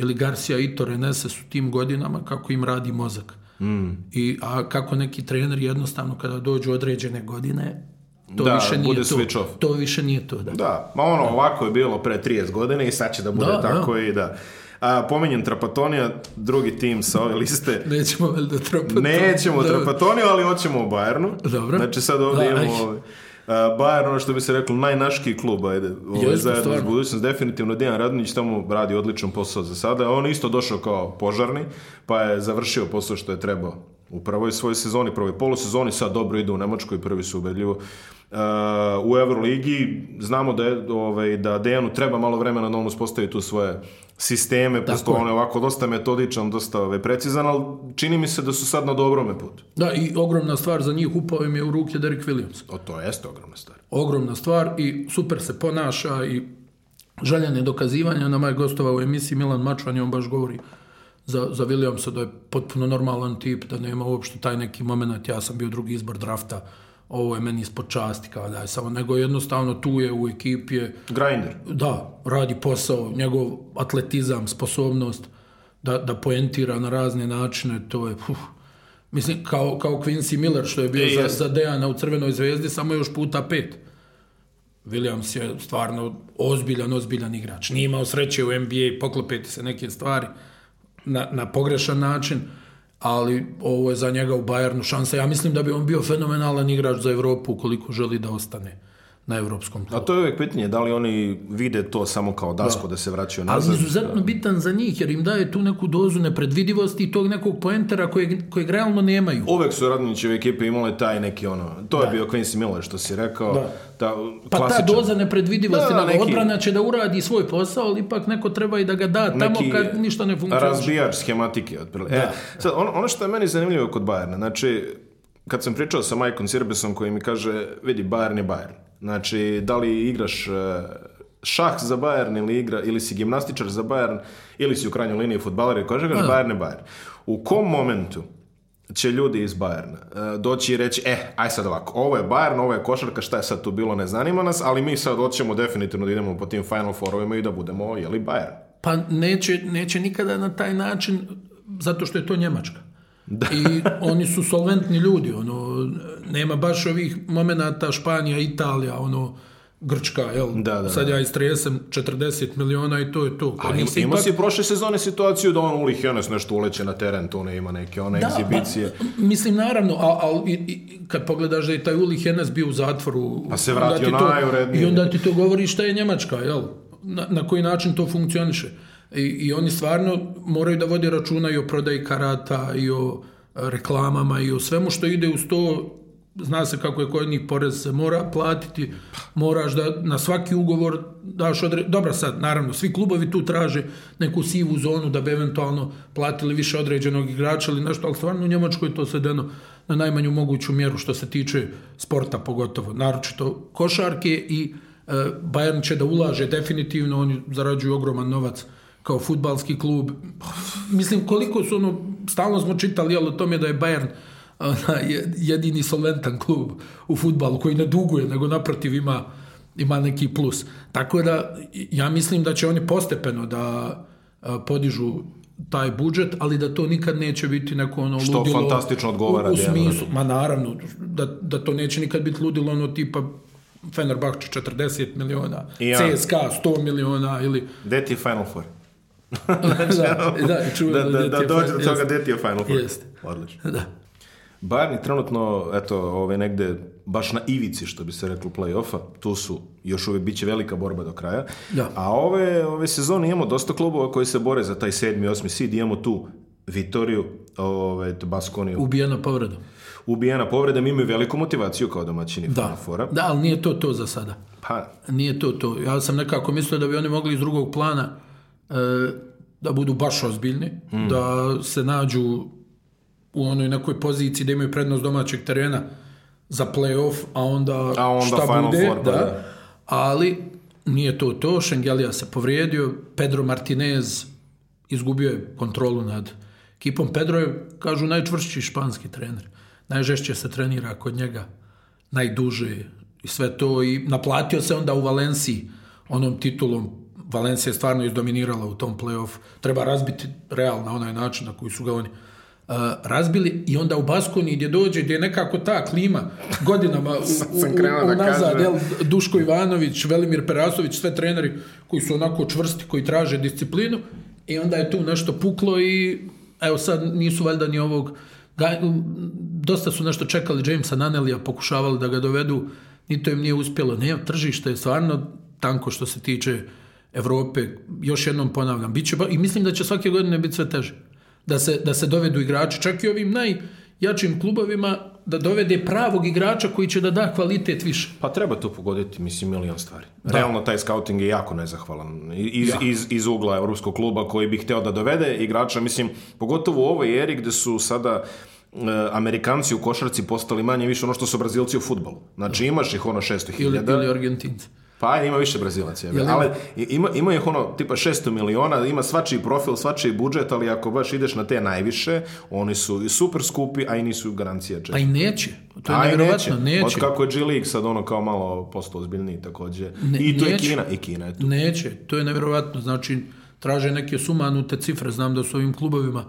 ili Garcia i Renese su tim godinama kako im radi mozak. Mm. I, a kako neki trener jednostavno kada dođu određene godine to da, više nije bude to. off. To više nije to, da. Da, ma ono da. ovako je bilo pre 30 godina i sad će da bude da, da. tako da. i da. A, pominjem Trapatonija, drugi tim sa ove liste. Nećemo valjda Trapatonija. Nećemo da. Trapatonija, ali hoćemo o Bayernu. Dobro. Znači sad ovdje da, imamo... Aj. Ovaj- Bayern, ono što bi se reklo, najnaški klub, ajde, ovaj, zajedno s budućnost. Definitivno, Dejan Radonjić tamo radi odličan posao za sada. On isto došao kao požarni, pa je završio posao što je trebao u prvoj svojoj sezoni, prvoj polusezoni, sad dobro ide u Nemačkoj, prvi su ubedljivo u Euroligi. Znamo da, je, ovaj, da Dejanu treba malo vremena da on uspostavi tu svoje sisteme, Tako posto on je ovako dosta metodičan, dosta ovaj, precizan, ali čini mi se da su sad na dobrome putu. Da, i ogromna stvar za njih upao im je u ruke Derek Williams. O, to jeste ogromna stvar. Ogromna stvar i super se ponaša i željene dokazivanja. Na maj gostova u emisiji Milan Mačvan i on baš govori za, za Williamsa da je potpuno normalan tip, da nema uopšte taj neki moment, ja sam bio drugi izbor drafta, ovo je meni ispod časti, kao da je samo, nego jednostavno tu je u ekipi je... Grinder. Da, radi posao, njegov atletizam, sposobnost da, da poentira na razne načine, to je... Uf, mislim, kao, kao Quincy Miller što je bio e, za, za Dejana u Crvenoj zvezdi, samo još puta pet. Williams je stvarno ozbiljan, ozbiljan igrač. Nije imao sreće u NBA, poklopiti se neke stvari na, na pogrešan način, ali ovo je za njega u Bayernu šansa. Ja mislim da bi on bio fenomenalan igrač za Evropu ukoliko želi da ostane na evropskom klubu. A to je uvijek pitanje, da li oni vide to samo kao dasko da, da se vraćaju nazad? Ali izuzetno da. bitan za njih, jer im daje tu neku dozu nepredvidivosti i tog nekog poentera kojeg, kojeg realno nemaju. Uvek su Radnićeve ekipe imale taj neki ono, to da. je bio Quincy Miller što si rekao. Da. Ta, pa klasičan... ta doza nepredvidivosti, da, neki... odbrana će da uradi svoj posao, ali ipak neko treba i da ga da tamo neki kad ništa ne funkcionira. Razbijač schematike, otprilike. Da. E, sad, ono, ono što je meni zanimljivo kod Bayerna, znači, kad sam pričao sa Majkom Sirbesom koji mi kaže, vidi, Bayern je Bayern. Znači, da li igraš e, šah za Bayern ili igra, ili si gimnastičar za Bayern, ili si u krajnjoj liniji futbaler i kažeš no. Da, da. Bayern je Bayern. U kom momentu će ljudi iz Bayerna e, doći i reći, e, eh, aj sad ovako, ovo je Bayern, ovo je košarka, šta je sad tu bilo, ne zanima nas, ali mi sad hoćemo definitivno da idemo po tim Final Fourovima i da budemo, jeli, Bayern. Pa neće, neće nikada na taj način, zato što je to Njemačka. Da. I oni su solventni ljudi, ono, nema baš ovih momenata Španija, Italija, ono, Grčka, jel? Da, da, Sad da. ja istresem 40 miliona i to je to. Ali ima, ima si prošle sezone situaciju da on Uli Hiones nešto uleće na teren, to ne ima neke one da, egzibicije. Pa, mislim, naravno, ali kad pogledaš da je taj Uli Hiones bio u zatvoru... Pa se vratio onda to, I onda ti to govori šta je Njemačka, jel? Na, na koji način to funkcioniše. I, i oni stvarno moraju da vode računa i o prodaji karata i o e, reklamama i o svemu što ide uz to zna se kako je koji njih porez se mora platiti, moraš da na svaki ugovor daš odre... Dobra sad, naravno, svi klubovi tu traže neku sivu zonu da bi eventualno platili više određenog igrača ili nešto, ali stvarno u Njemačkoj je to svedeno na najmanju moguću mjeru što se tiče sporta pogotovo, naročito košarke i e, Bayern će da ulaže definitivno, oni zarađuju ogroman novac kao futbalski klub. Mislim, koliko su ono, stalno smo čitali jel, o tome da je Bayern ona, jedini solventan klub u futbalu koji ne duguje, nego naprotiv ima, ima neki plus. Tako da, ja mislim da će oni postepeno da podižu taj budžet, ali da to nikad neće biti neko ono Što ludilo... Što fantastično odgovara. U, u smislu, ma naravno, da, da to neće nikad biti ludilo ono tipa Fenerbahče 40 miliona, ja. CSKA 100 miliona ili... Gde ti Final Four? da, da, da, da, da dođe do toga gde ti je Final Four. Jeste. Odlično. Da. Bayern je trenutno, eto, ovaj, negde baš na ivici, što bi se reklo, play-offa. Tu su, još uvijek, bit će velika borba do kraja. Da. A ove, ove sezone imamo dosta klubova koji se bore za taj sedmi, osmi sid. Imamo tu Vitoriju, ove, Baskoniju. Ubijena povreda. Ubijena povreda, mi imaju veliku motivaciju kao domaćini da. Fora. Da, ali nije to to za sada. Pa. Nije to to. Ja sam nekako mislio da bi oni mogli iz drugog plana E, da budu baš ozbiljni, mm. da se nađu u onoj nekoj poziciji da imaju prednost domaćeg terena za playoff, a onda, a onda šta bude, Four, da. da. Ali nije to to, Šengelija se povrijedio, Pedro Martinez izgubio je kontrolu nad ekipom. Pedro je, kažu, najčvršći španski trener. Najžešće se trenira kod njega, najduže i sve to. I naplatio se onda u Valenciji onom titulom Valencija je stvarno izdominirala u tom playoff. Treba razbiti Real na onaj način na koji su ga oni Uh, razbili i onda u Baskoni gdje dođe gdje je nekako ta klima godinama u, sam da u, unazad Duško Ivanović, Velimir Perasović sve treneri koji su onako čvrsti koji traže disciplinu i onda je tu nešto puklo i evo sad nisu valjda ni ovog dosta su nešto čekali Jamesa Nanelija, pokušavali da ga dovedu ni to im nije uspjelo, ne, tržište je stvarno tanko što se tiče Europe, još jednom ponavljam, biće će, i mislim da će svake godine biti sve teže. Da se, da se dovedu igrači, čak i ovim najjačim klubovima, da dovede pravog igrača koji će da da kvalitet više. Pa treba to pogoditi, mislim, milion stvari. Da. Realno taj scouting je jako nezahvalan. Iz, ja. iz, iz ugla Evropskog kluba koji bi hteo da dovede igrača, mislim, pogotovo u ovoj eri gde su sada eh, Amerikanci u košarci postali manje više ono što su Brazilci u futbolu. Znači da. imaš ih ono 600.000. Ili, ili Argentinci. Pa ima više Brazilaca. Jel, ali ima, ima ih ono, tipa 600 miliona, ima svačiji profil, svačiji budžet, ali ako baš ideš na te najviše, oni su i super skupi, a i nisu garancija češća. Pa i neće. To je nevjerovatno, neće. neće. Od kako je G-League sad ono kao malo posto ozbiljniji takođe. Ne, I to neće. je Kina, i Kina je tu. Neće, to je nevjerovatno. Znači, traže neke sumanute cifre, znam da su ovim klubovima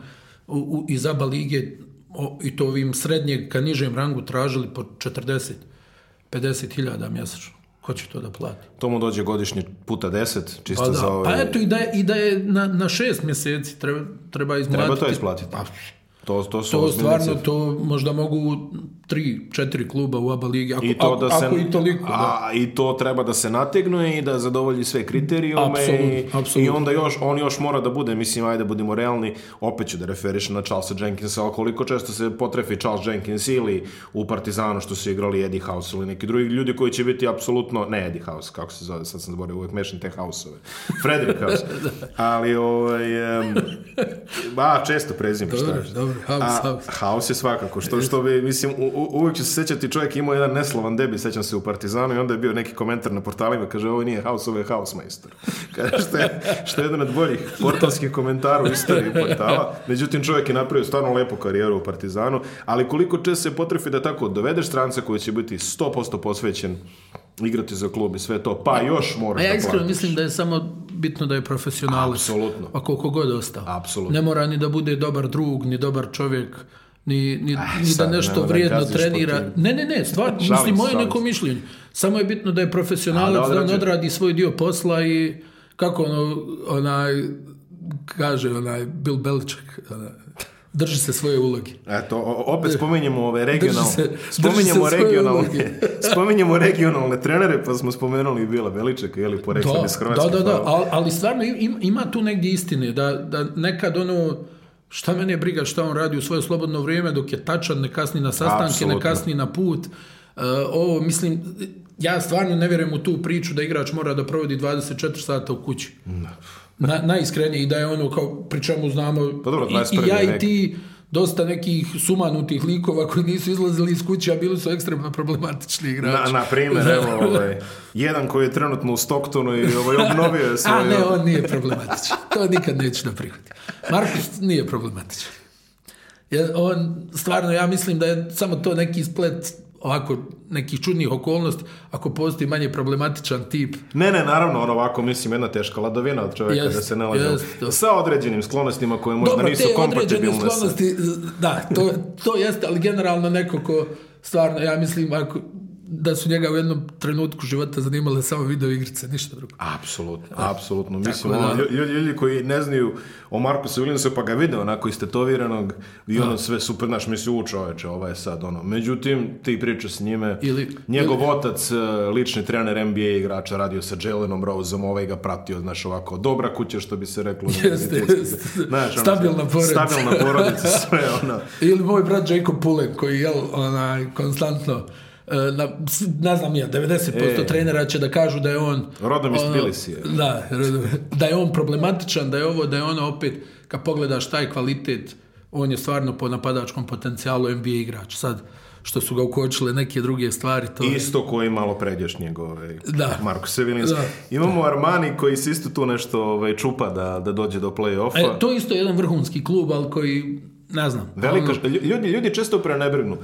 u, u, iz ABA lige o, i to ovim srednjeg ka nižem rangu tražili po 40 50 hiljada mjesečno ko će to da plati? To mu dođe godišnje puta 10, čisto pa da. za ove... Pa eto, i da je, i da je na, na šest mjeseci treba, treba izmlatiti. Treba to isplatiti. Pa, To, to, su to stvarno, cifre. to možda mogu tri, četiri kluba u aba ligi, ako, I to da ako, se, ako i toliko. A, da. I to treba da se nategne i da zadovolji sve kriterijume. Absolut, i, absolut. I onda još, on još mora da bude, mislim, ajde budemo realni, opet ću da referiš na Charlesa Jenkinsa, ali koliko često se potrefi Charles Jenkins ili u Partizanu što su igrali Eddie House ili neki drugi ljudi koji će biti apsolutno, ne Eddie House, kako se zove, sad sam zaboravio, uvek mešam te Houseove, Frederick House, ali ovaj, ba, često prezime, šta je dobro, house, house. House je svakako, što, što bi, mislim, u, uvijek će se sjećati, čovjek imao jedan neslovan debi, sećam se u Partizanu i onda je bio neki komentar na portalima, kaže, ovo nije house, ovo je house majstor. Kaže, što je, što je jedan od boljih portalskih komentara u istoriji portala. Međutim, čovjek je napravio stvarno lepu karijeru u Partizanu, ali koliko često se potrefi da tako dovedeš stranca koji će biti 100% posvećen igrati za klub i sve to, pa još moraš A ja da iskreno mislim da je samo bitno da je profesionalac. Apsolutno. A koliko god ostao. Apsolutno. Ne mora ni da bude dobar drug, ni dobar čovjek, ni, ni, ah, ni da nešto da vrijedno da trenira. Ne, ne, ne, stvar, mislim, moje neko mišljenje. Samo je bitno da je profesionalac, A, da, da on odradi svoj dio posla i kako ono, onaj, kaže onaj Bill Belichick, onaj, drži se svoje uloge. Eto, opet spominjemo ove regionalne, se, spominjemo, regionalne, spominjemo regionalne trenere, pa smo spomenuli i Bila Veličeka, jeli porekla da, iz da, Hrvatske. Da, da, da, ali, ali stvarno im, ima tu negdje istine, da, da nekad ono, šta mene briga šta on radi u svoje slobodno vrijeme dok je tačan, ne kasni na sastanke, ne kasni na put. Uh, ovo, mislim, ja stvarno ne vjerujem u tu priču da igrač mora da provodi 24 sata u kući. No. Da na, najiskrenije i da je ono kao pri čemu znamo pa dobro, i, i ja i ti dosta nekih sumanutih likova koji nisu izlazili iz kuće, a bili su ekstremno problematični igrači. Na, na primjer, evo, ovaj, jedan koji je trenutno u Stoktonu i ovaj, obnovio je svoj... A ne, on nije problematičan. To nikad neću da prihvatim. Markus nije problematičan. Jer on, stvarno, ja mislim da je samo to neki splet ovako nekih čudnih okolnost ako postoji manje problematičan tip. Ne, ne, naravno, ono ovako mislim jedna teška ladovina od čovjeka jest, da se nalazi sa određenim sklonostima koje možda Dobro, nisu kompatibilne. Dobro, te sklonosti, da, to, to jeste, ali generalno neko ko stvarno, ja mislim, ako da su njega u jednom trenutku života zanimale samo video igrice, ništa drugo. Apsolutno, da. apsolutno. Mislim, da, ono, ljudi koji ne znaju o Markusu Williamsu pa ga vide onako istetoviranog i da. ono sve super, znaš, misli u čoveče, ovaj je sad ono. Međutim, ti pričaš s njime, ili, njegov ili, otac, e, lični trener NBA igrača, radio sa Jelenom Roseom, ovaj ga pratio, znaš, ovako, dobra kuća što bi se reklo. Jeste, jeste. Znaš, stabilna porodica. Stabilna porodica, sve ono. ili moj brat Jacob Pullen koji je, onaj, konstantno E, na, ne znam ja, 90% e. trenera će da kažu da je on... Rodom iz Tbilisi. Da, da je on problematičan, da je ovo, da je ono opet, kad pogledaš taj kvalitet, on je stvarno po napadačkom potencijalu NBA igrač. Sad, što su ga ukočile neke druge stvari. To isto koji malo predješnjeg njegove, da. Marko Sevilinski. Da. Imamo Armani koji se isto tu nešto ovaj, čupa da, da dođe do play-offa. E, to isto je jedan vrhunski klub, ali koji ne znam. Velika, ono... ljudi, ljudi često prenebrignu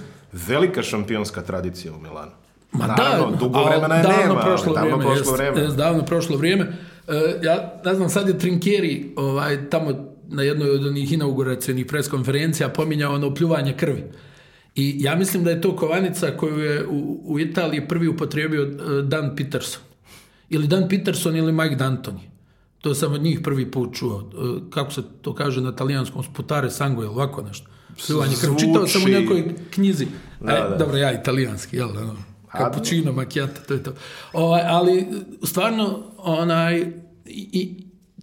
velika šampionska tradicija u Milanu. Ma Naravno, da, dugo vremena je nema, prošlo ali, davno prošlo vrijeme. Jest, davno prošlo vrijeme. E, ja ne znam, sad je Trinkeri ovaj, tamo na jednoj od onih inauguracijenih preskonferencija pominjao ono pljuvanje krvi. I ja mislim da je to kovanica koju je u, u Italiji prvi upotrijebio e, Dan Peterson. Ili Dan Peterson ili Mike D'Antoni. To sam od njih prvi poučuo. E, kako se to kaže na talijanskom, sputare sangue ili ovako nešto psuvanje krv. Čitao sam u nekoj knjizi. E, da, e, da. Dobro, ja italijanski, jel? Ono, cappuccino, macchiato, to je to. Ovaj, ali, stvarno, onaj, i,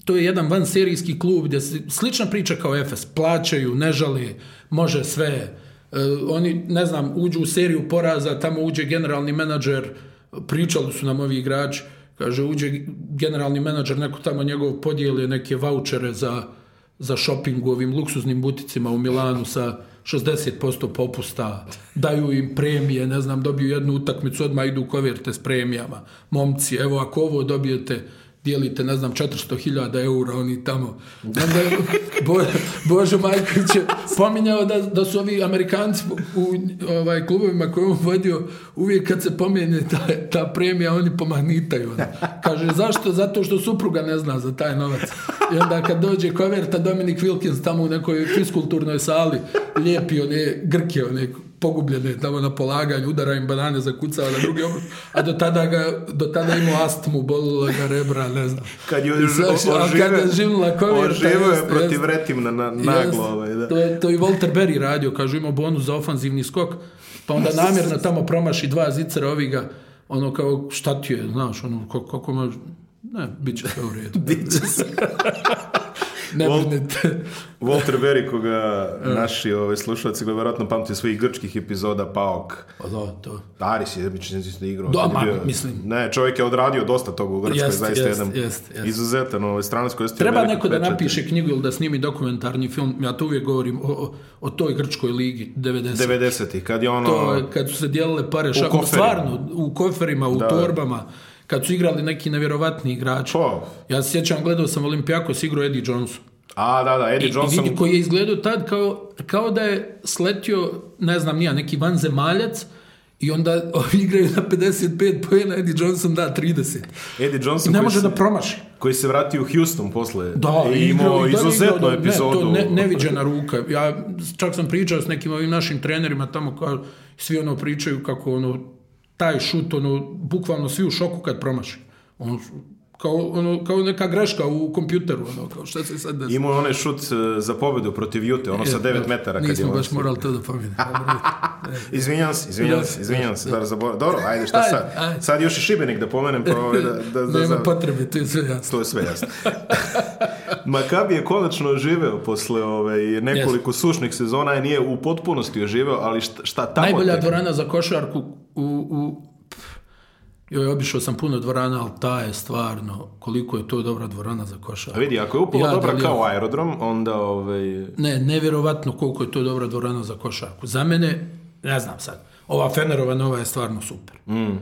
to je jedan van serijski klub gde se, slična priča kao Efes, plaćaju, ne žali, može sve. E, oni, ne znam, uđu u seriju poraza, tamo uđe generalni menadžer, pričali su nam ovi igrači, kaže, uđe generalni menadžer, neko tamo njegov podijeli neke vouchere za za šoping u ovim luksuznim buticima u Milanu sa 60% popusta, daju im premije, ne znam, dobiju jednu utakmicu, odmah idu u koverte s premijama. Momci, evo ako ovo dobijete, dijelite, ne znam, 400.000 eura, oni tamo. Onda je Bo, Božo Majković je pominjao da, da su ovi Amerikanci u ovaj, klubovima koje on vodio, uvijek kad se pomene ta, ta premija, oni pomahnitaju. Onda. Kaže, zašto? Zato što supruga ne zna za taj novac. I onda kad dođe koverta, Dominik Wilkins tamo u nekoj fiskulturnoj sali lijepi one grke, one pogubljene tamo na polaganju, udara im banane, zakucava na drugi obrok, a do tada, ga, do tada imao astmu, bolila ga rebra, ne znam. Kad je oživila COVID, oživio je protiv retimna na, naglo. Ovaj, da. To, je, to i Walter Berry radio, kažu imao bonus za ofanzivni skok, pa onda namjerno tamo promaši dva zicera oviga, ono kao šta ti je, znaš, ono kako, kako me... Ne, bit će sve u redu. ne brinete. Walter Berry, koga naši ove, ovaj, slušalci ga vjerojatno pamti svojih grčkih epizoda Paok. Pa da, to. Aris je da igrao. Da, bio, mislim. Ne, čovjek je odradio dosta toga u Grčkoj, jest, zaista jest, jedan jest, jest. izuzetan ovaj, stranac koji Treba neko da napiše knjigu ili da snimi dokumentarni film, ja to uvijek govorim o, o, toj Grčkoj ligi 90. 90. ih kad je ono... To, kad su se dijelile pare šakom, stvarno, u koferima, u da. torbama kad su igrali neki nevjerovatni igrači. Ja se sjećam, gledao sam Olimpijakos igrao Eddie Johnson. A, da, da, Eddie I, Johnson... I vidi koji je izgledao tad kao, kao da je sletio, ne znam nija, neki vanzemaljac, I onda ovi igraju na 55 pojena, Eddie Johnson da 30. Eddie Johnson I ne može se, da promaši. Koji se vratio u Houston posle. Da, e, imao igrao, izuzetnu igrao, epizodu. Ne, to ne, neviđena ruka. Ja čak sam pričao s nekim ovim našim trenerima tamo kao svi ono pričaju kako ono taj šut ono bukvalno svi u šoku kad promaši. On kao, ono, kao neka greška u kompjuteru, ono, kao šta se sad desilo. Imao je onaj šut e, za pobedu protiv Jute, ono je, sa 9 e, da. metara. Kad nismo je baš morali to da pominjamo. E. izvinjam se, izvinjam se, izvinjam se, da, da. zaboravim. Dobro, ajde, šta sad? Sad još i Šibenik da pomenem, pa ovaj da... da, da Nema potrebe, to je sve jasno. To je sve jasno. Makabi je konačno oživeo posle ove, ovaj, nekoliko yes. sušnih sezona, i nije u potpunosti oživeo, ali šta, šta tamo... Najbolja tek... dvorana za košarku u, u Joj, obišao sam puno dvorana, ali ta je stvarno, koliko je to dobra dvorana za košarku. A vidi, ako je upola ja, dobra da kao aerodrom, onda... Ovaj... Ne, nevjerovatno koliko je to dobra dvorana za košarku. Za mene, ne znam sad, ova Fenerova nova je stvarno super. Mm.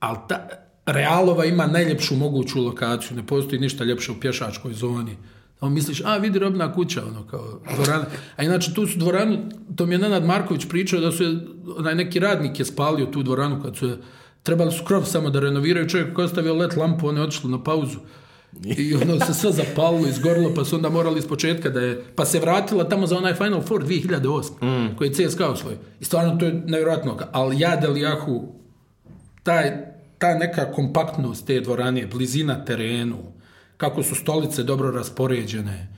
Ali ta, Realova ima najljepšu moguću lokaciju, ne postoji ništa ljepše u pješačkoj zoni. On misliš, a vidi robna kuća, ono kao dvorana. A inače tu su dvoranu, to mi je Nenad Marković pričao da su je, onaj neki radnik je spalio tu dvoranu kad su je trebali su krov samo da renoviraju, čovjek koji ostavio let lampu, one je otišlo na pauzu. I ono se sve zapalilo, izgorilo, pa su onda morali ispočetka da je... Pa se vratila tamo za onaj Final Four 2008, mm. koji je CSKA osvojio. I stvarno to je nevjerojatno. Ali ja Delijahu, taj, ta neka kompaktnost te dvorane, blizina terenu, kako su stolice dobro raspoređene,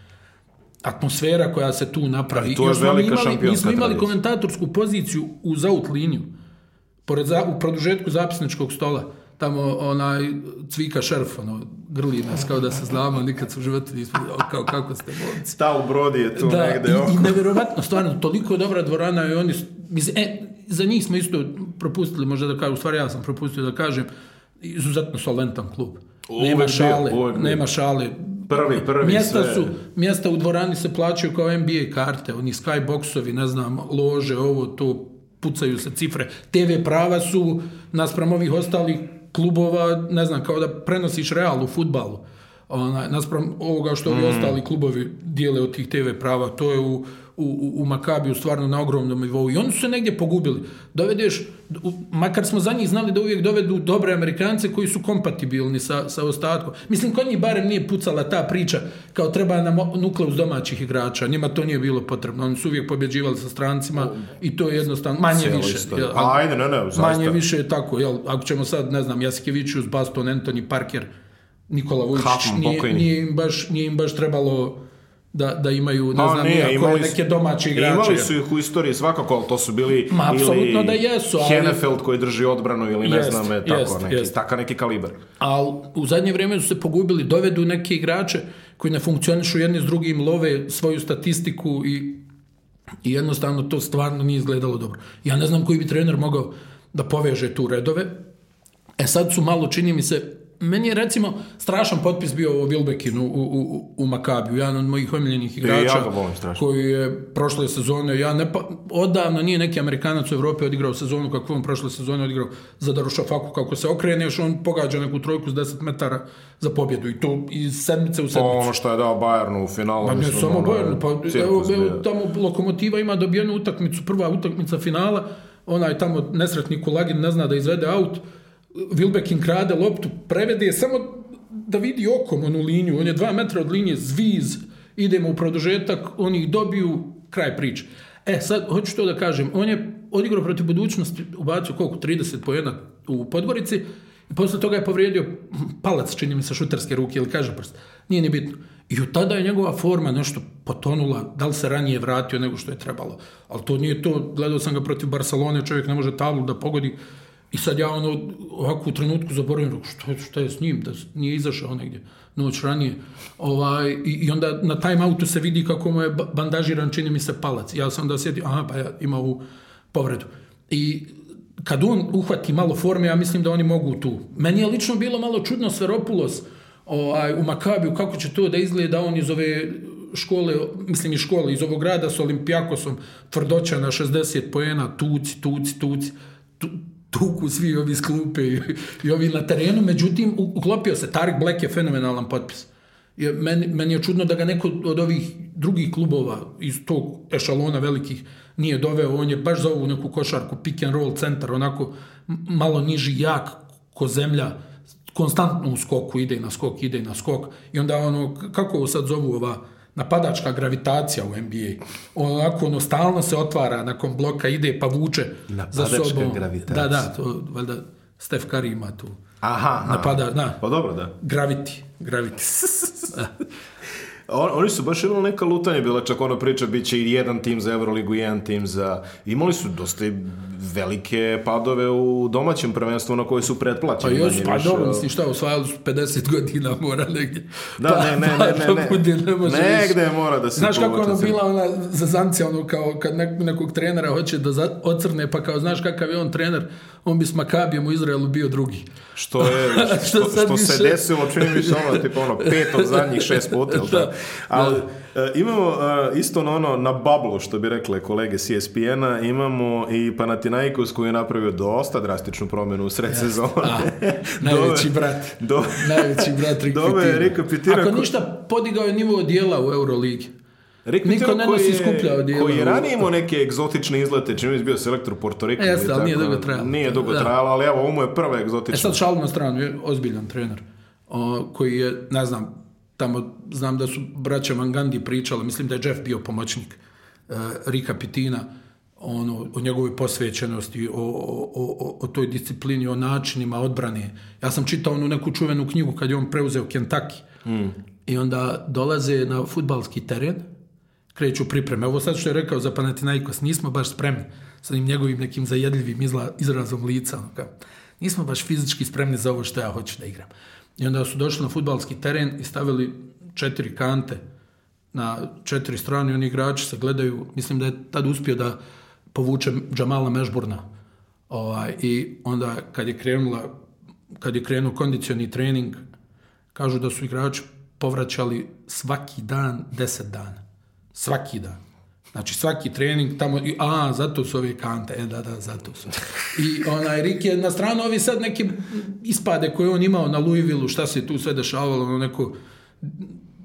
atmosfera koja se tu napravi. I to je Još velika imali, Mi smo imali komentatorsku poziciju uz out liniju pored za, u produžetku zapisničkog stola, tamo onaj Cvika Šerf, ono, grli nas kao da se znamo, nikad se u životu nismo, kao kako ste momci. Ta u Brodi je tu da, negde. I, oko. i nevjerovatno, stvarno, toliko dobra dvorana i oni, mislim, e, za njih smo isto propustili, možda da kažem, u stvari ja sam propustio da kažem, izuzetno solventan klub. Uvijek nema šale, uvijek nema šale. Prvi, prvi mjesta sve. Su, mjesta u dvorani se plaćaju kao NBA karte, oni skyboxovi, ne znam, lože, ovo, to, pucaju se cifre. TV prava su naspram ovih ostalih klubova, ne znam, kao da prenosiš real u futbalu. Ona, naspram ovoga što ovi mm. ostali klubovi dijele od tih TV prava, to je u, u, u Makabiju stvarno na ogromnom nivou i oni su se negdje pogubili. Dovedeš, makar smo za njih znali da uvijek dovedu dobre Amerikance koji su kompatibilni sa, sa ostatkom. Mislim, kod njih barem nije pucala ta priča kao treba nam nukleus domaćih igrača. Njima to nije bilo potrebno. Oni su uvijek pobjeđivali sa strancima i to je jednostavno manje Sjeli više. Jel, A, pa ajde, ne, ne, manje više je tako. Jel, ako ćemo sad, ne znam, Jasikevićus, Baston, Anthony Parker, Nikola Vujičić, nije, nije, im baš, nije im baš trebalo da, da imaju ne znam ne, imali, neke domaće igrače. Imali su ih u istoriji svakako, ali to su bili Ma, ili da jesu, ali... Henefeld koji drži odbranu ili ne jest, znam, e, je, tako, jest, neki, jest. Taka neki kalibar. Ali u zadnje vrijeme su se pogubili, dovedu neke igrače koji ne funkcionišu jedni s drugim, love svoju statistiku i, i jednostavno to stvarno nije izgledalo dobro. Ja ne znam koji bi trener mogao da poveže tu redove. E sad su malo, čini mi se, Meni je recimo strašan potpis bio u Wilbekinu u, u, u Makabiju, jedan od mojih omiljenih igrača ja koji je prošle sezone, ja ne, pa, odavno nije neki Amerikanac u Europi odigrao sezonu kako on prošle sezone odigrao za Darušafaku, kako se okrene, još on pogađa neku trojku s 10 metara za pobjedu i to iz sedmice u pa sedmicu. ono što je dao Bayernu u finalu. Pa ne samo ono Bayernu, pa evo, evo, tamo Lokomotiva ima dobijenu utakmicu, prva utakmica finala, onaj tamo nesretni Kulagin ne zna da izvede aut, Wilbekin krade loptu, prevede je samo da vidi okom onu liniju, on je dva metra od linije, zviz, idemo u produžetak, oni ih dobiju, kraj priče. E, sad, hoću to da kažem, on je odigrao protiv budućnosti, ubacio koliko, 30 pojena u Podgorici, i posle toga je povrijedio palac, čini mi se, šuterske ruke ili kaže prst. Nije ni bitno. I od tada je njegova forma nešto potonula, da li se ranije vratio nego što je trebalo. Ali to nije to, gledao sam ga protiv Barcelone, čovjek ne može tablu da pogodi, I sad ja ono, ovako u trenutku zaboravim, rekao, što, šta je s njim, da nije izašao negdje noć ranije. Ovaj, i, I onda na time outu se vidi kako mu je bandažiran, čini mi se, palac. Ja sam da sjedim, aha, pa ja ima ovu povredu. I kad on uhvati malo forme, ja mislim da oni mogu tu. Meni je lično bilo malo čudno Sveropulos ovaj, u Makabiju, kako će to da izgleda on iz ove škole, mislim i škole, iz ovog grada s Olimpijakosom, tvrdoća na 60 pojena, tuci, tuci, tuci. Tu, tuku svi ovi iz klupe i, i ovi na terenu, međutim, uklopio se. Tarik Black je fenomenalan potpis. Je, meni, meni je čudno da ga neko od ovih drugih klubova iz tog ešalona velikih nije doveo. On je baš za ovu neku košarku, pick and roll centar, onako malo niži, jak, ko zemlja, konstantno u skoku, ide na skok, ide na skok. I onda ono, kako ovo sad zovu ova napadačka gravitacija u NBA. Onako, ono, stalno se otvara nakon bloka, ide pa vuče napadačka za sobom. gravitacija. Da, da, to, valjda, Stef Curry ima tu. Aha, aha. Napada, da. Pa dobro, da. Graviti, graviti. On, oni su baš imali neka lutanje, bila čak ona priča, bit će i jedan tim za Euroligu, jedan tim za... Imali su dosta i velike padove u domaćem prvenstvu na koje su pretplaćeni. Pa još, pa dobro, mislim šta, osvajali su 50 godina mora negdje. Da, pa, ne, ne, ne, pa, ne, ne, bude, ne negde više. mora da se Znaš kako ono bila ona zazancija, ono kao kad nek, nekog trenera hoće da za, ocrne, pa kao znaš kakav je on trener, on bi s Makabijem u Izraelu bio drugi. Što je, što, što, što se desilo, čini mi se ono, tipa ono, pet od zadnjih šest puta, da, da, ali... Da. Imamo e, isto ono na bablu, što bi rekle kolege CSPN-a, e imamo i Panathinaikos Panathinaikos koji je napravio dosta drastičnu promenu u sred sezone. najveći brat. Do... najveći brat Rick Pitino. Ako ništa, podigao je nivo dijela u Euroligi. Rick Niko ne nosi skuplja odjela. Koji je ranije imao neke egzotične izlete, čim je bio selektor Porto Rika. E, jeste, ali nije dugo da- trajalo. Nije da. dugo trajalo, ali evo, ovo mu je prva egzotična. E sad šalno stranu, je ozbiljan trener. O, koji je, ne znam, tamo znam da su braća Mangandi Gandhi pričala, mislim da je Jeff bio pomoćnik e, Rika Pitina ono, o njegovoj posvećenosti, o, o, o, o toj disciplini, o načinima odbrane. Ja sam čitao onu neku čuvenu knjigu kad je on preuzeo Kentucky. Mm. I onda dolaze na futbalski teren, kreću pripreme. Ovo sad što je rekao za Panathinaikos, nismo baš spremni sa njim njegovim nekim zajedljivim izla, izrazom lica. Ono nismo baš fizički spremni za ovo što ja hoću da igram. I onda su došli na futbalski teren i stavili četiri kante na četiri strane, oni igrači se gledaju, mislim da je tad uspio da povuče Džamala Mešburna. Ovaj, I onda kad je krenula kad je krenuo kondicioni trening, kažu da su igrači povraćali svaki dan 10 dana. Svaki dan. Znači svaki trening tamo, i, a, zato su ove kante, e da, da, zato su. I onaj Rik je na stranu ovi sad neke ispade koje on imao na Louisville-u, šta se tu sve dešavalo, ono neko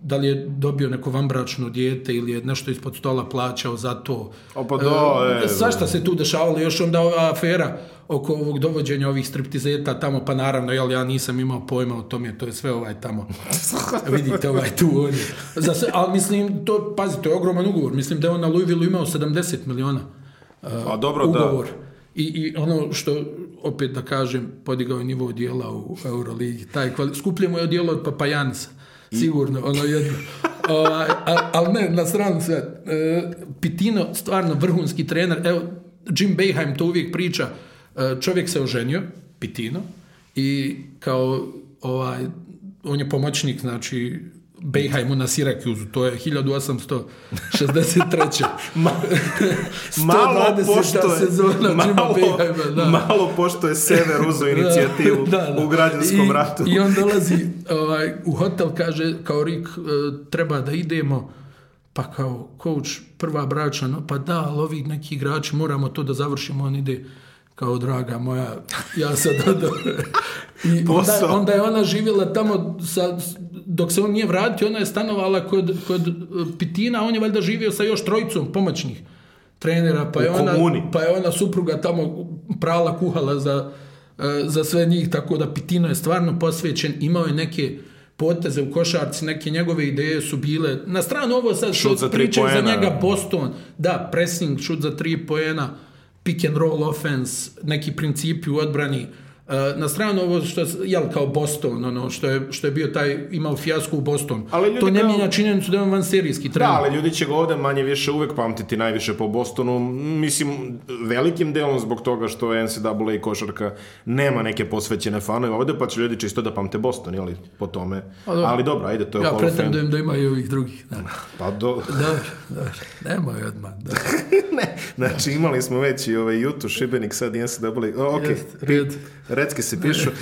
da li je dobio neko vambračno dijete ili je nešto ispod stola plaćao za to. pa do, da, e, e, Svašta se tu dešavalo, još onda ova afera oko ovog dovođenja ovih striptizeta tamo, pa naravno, jel, ja nisam imao pojma o tome, to je sve ovaj tamo. Vidite, ovaj tu, on za sve, ali mislim, to, pazite, to je ogroman ugovor. Mislim da je on na Louisville imao 70 miliona uh, A dobro, da. ugovor. Da. I, I ono što, opet da kažem, podigao je nivo dijela u Euroligi. Taj, skuplje mu je dijelo od Papajanca sigurno, ono jedno. ovaj, ali ne, na stranu sve. E, Pitino, stvarno vrhunski trener, evo, Jim Beheim to uvijek priča, e, čovjek se oženio, Pitino, i kao ovaj, on je pomoćnik, znači, Bejhajmu na Sirakuzu, to je 1863. Ma, 120. malo pošto je, sezona malo, Bejhajma, da. malo pošto je Sever uzo da, inicijativu da, da, u građanskom I, ratu. I on dolazi ovaj, u hotel, kaže, kao Rik, e, treba da idemo, pa kao coach, prva bračna, no, pa da, ali ovi neki igrači, moramo to da završimo, on ide, kao draga moja, ja sad da, I onda, onda, je ona živjela tamo sa dok se on nije vratio, ona je stanovala kod, kod e, Pitina, on je valjda živio sa još trojicom pomoćnih trenera, pa je, ona, pa je ona supruga tamo prala, kuhala za, e, za sve njih, tako da Pitino je stvarno posvećen, imao je neke poteze u košarci, neke njegove ideje su bile, na stranu ovo sad šut za tri za njega da. Boston, da, pressing, šut za tri poena, pick and roll offense, neki principi u odbrani, Eh, na stranu ovo što je kao Boston ono što je što je bio taj imao fijasku u Bostonu. To ne mijenja kao... činjenicu da je on van serijski trener. Da, ali ljudi će ga ovde manje više uvek pamtiti najviše po Bostonu, mislim velikim delom zbog toga što je NCAA košarka nema neke posvećene fanove ovde, pa će ljudi čisto da pamte Boston, ali po tome. A, pa Ali dobro, ajde, to je Ja pretendujem da ima i ovih drugih, da. Pa do da, dobro. Nema je odmah. Da. ne, znači imali smo već i ovaj Jutu Šibenik sad i NCAA. O, okej recke se pišu.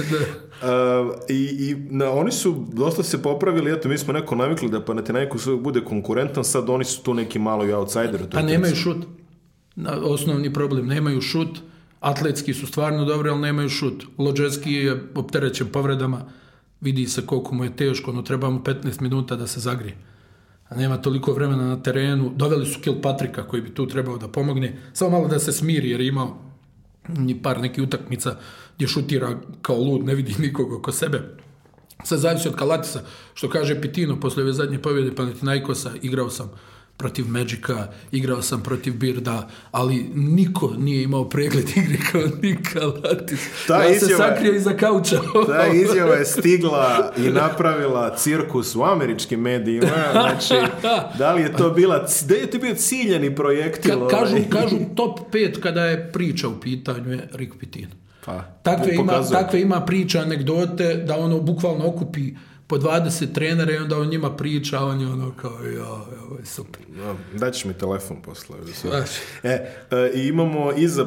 Da. Uh, I i na, oni su dosta se popravili, eto mi smo neko navikli da Panathinaikos uvijek bude konkurentan, sad oni su tu neki malo outsider. Pa nemaju šut. Na, Osnovni problem, nemaju šut. Atletski su stvarno dobri, ali nemaju šut. Lođeski je opterećen povredama, vidi se koliko mu je teško, no treba mu 15 minuta da se zagrije. A nema toliko vremena na terenu. Doveli su Kil Patrika koji bi tu trebao da pomogne. Samo malo da se smiri jer je imao par neki utakmica gdje šutira kao lud, ne vidi nikog oko sebe. Sad zavisi od Kalatisa, što kaže Pitino posle ove zadnje pobjede Panathinaikosa, igrao sam protiv Magica, igrao sam protiv Birda, ali niko nije imao pregled igre kao Nika Latis. Ta ja se sakrio iza kauča. Ta izjava je stigla i napravila cirkus u američkim medijima. Znači, da li je to bila, da je to bio ciljeni projektil? Ka, kažu, ovaj. kažu top 5 kada je priča u pitanju je Rick Pitino. Pa, takve, ima, takve ima priča, anegdote, da ono bukvalno okupi po 20 trenera i onda on njima priča, a on je ono kao, ja, ovo je super. daćeš mi telefon posle. E, e, imamo iza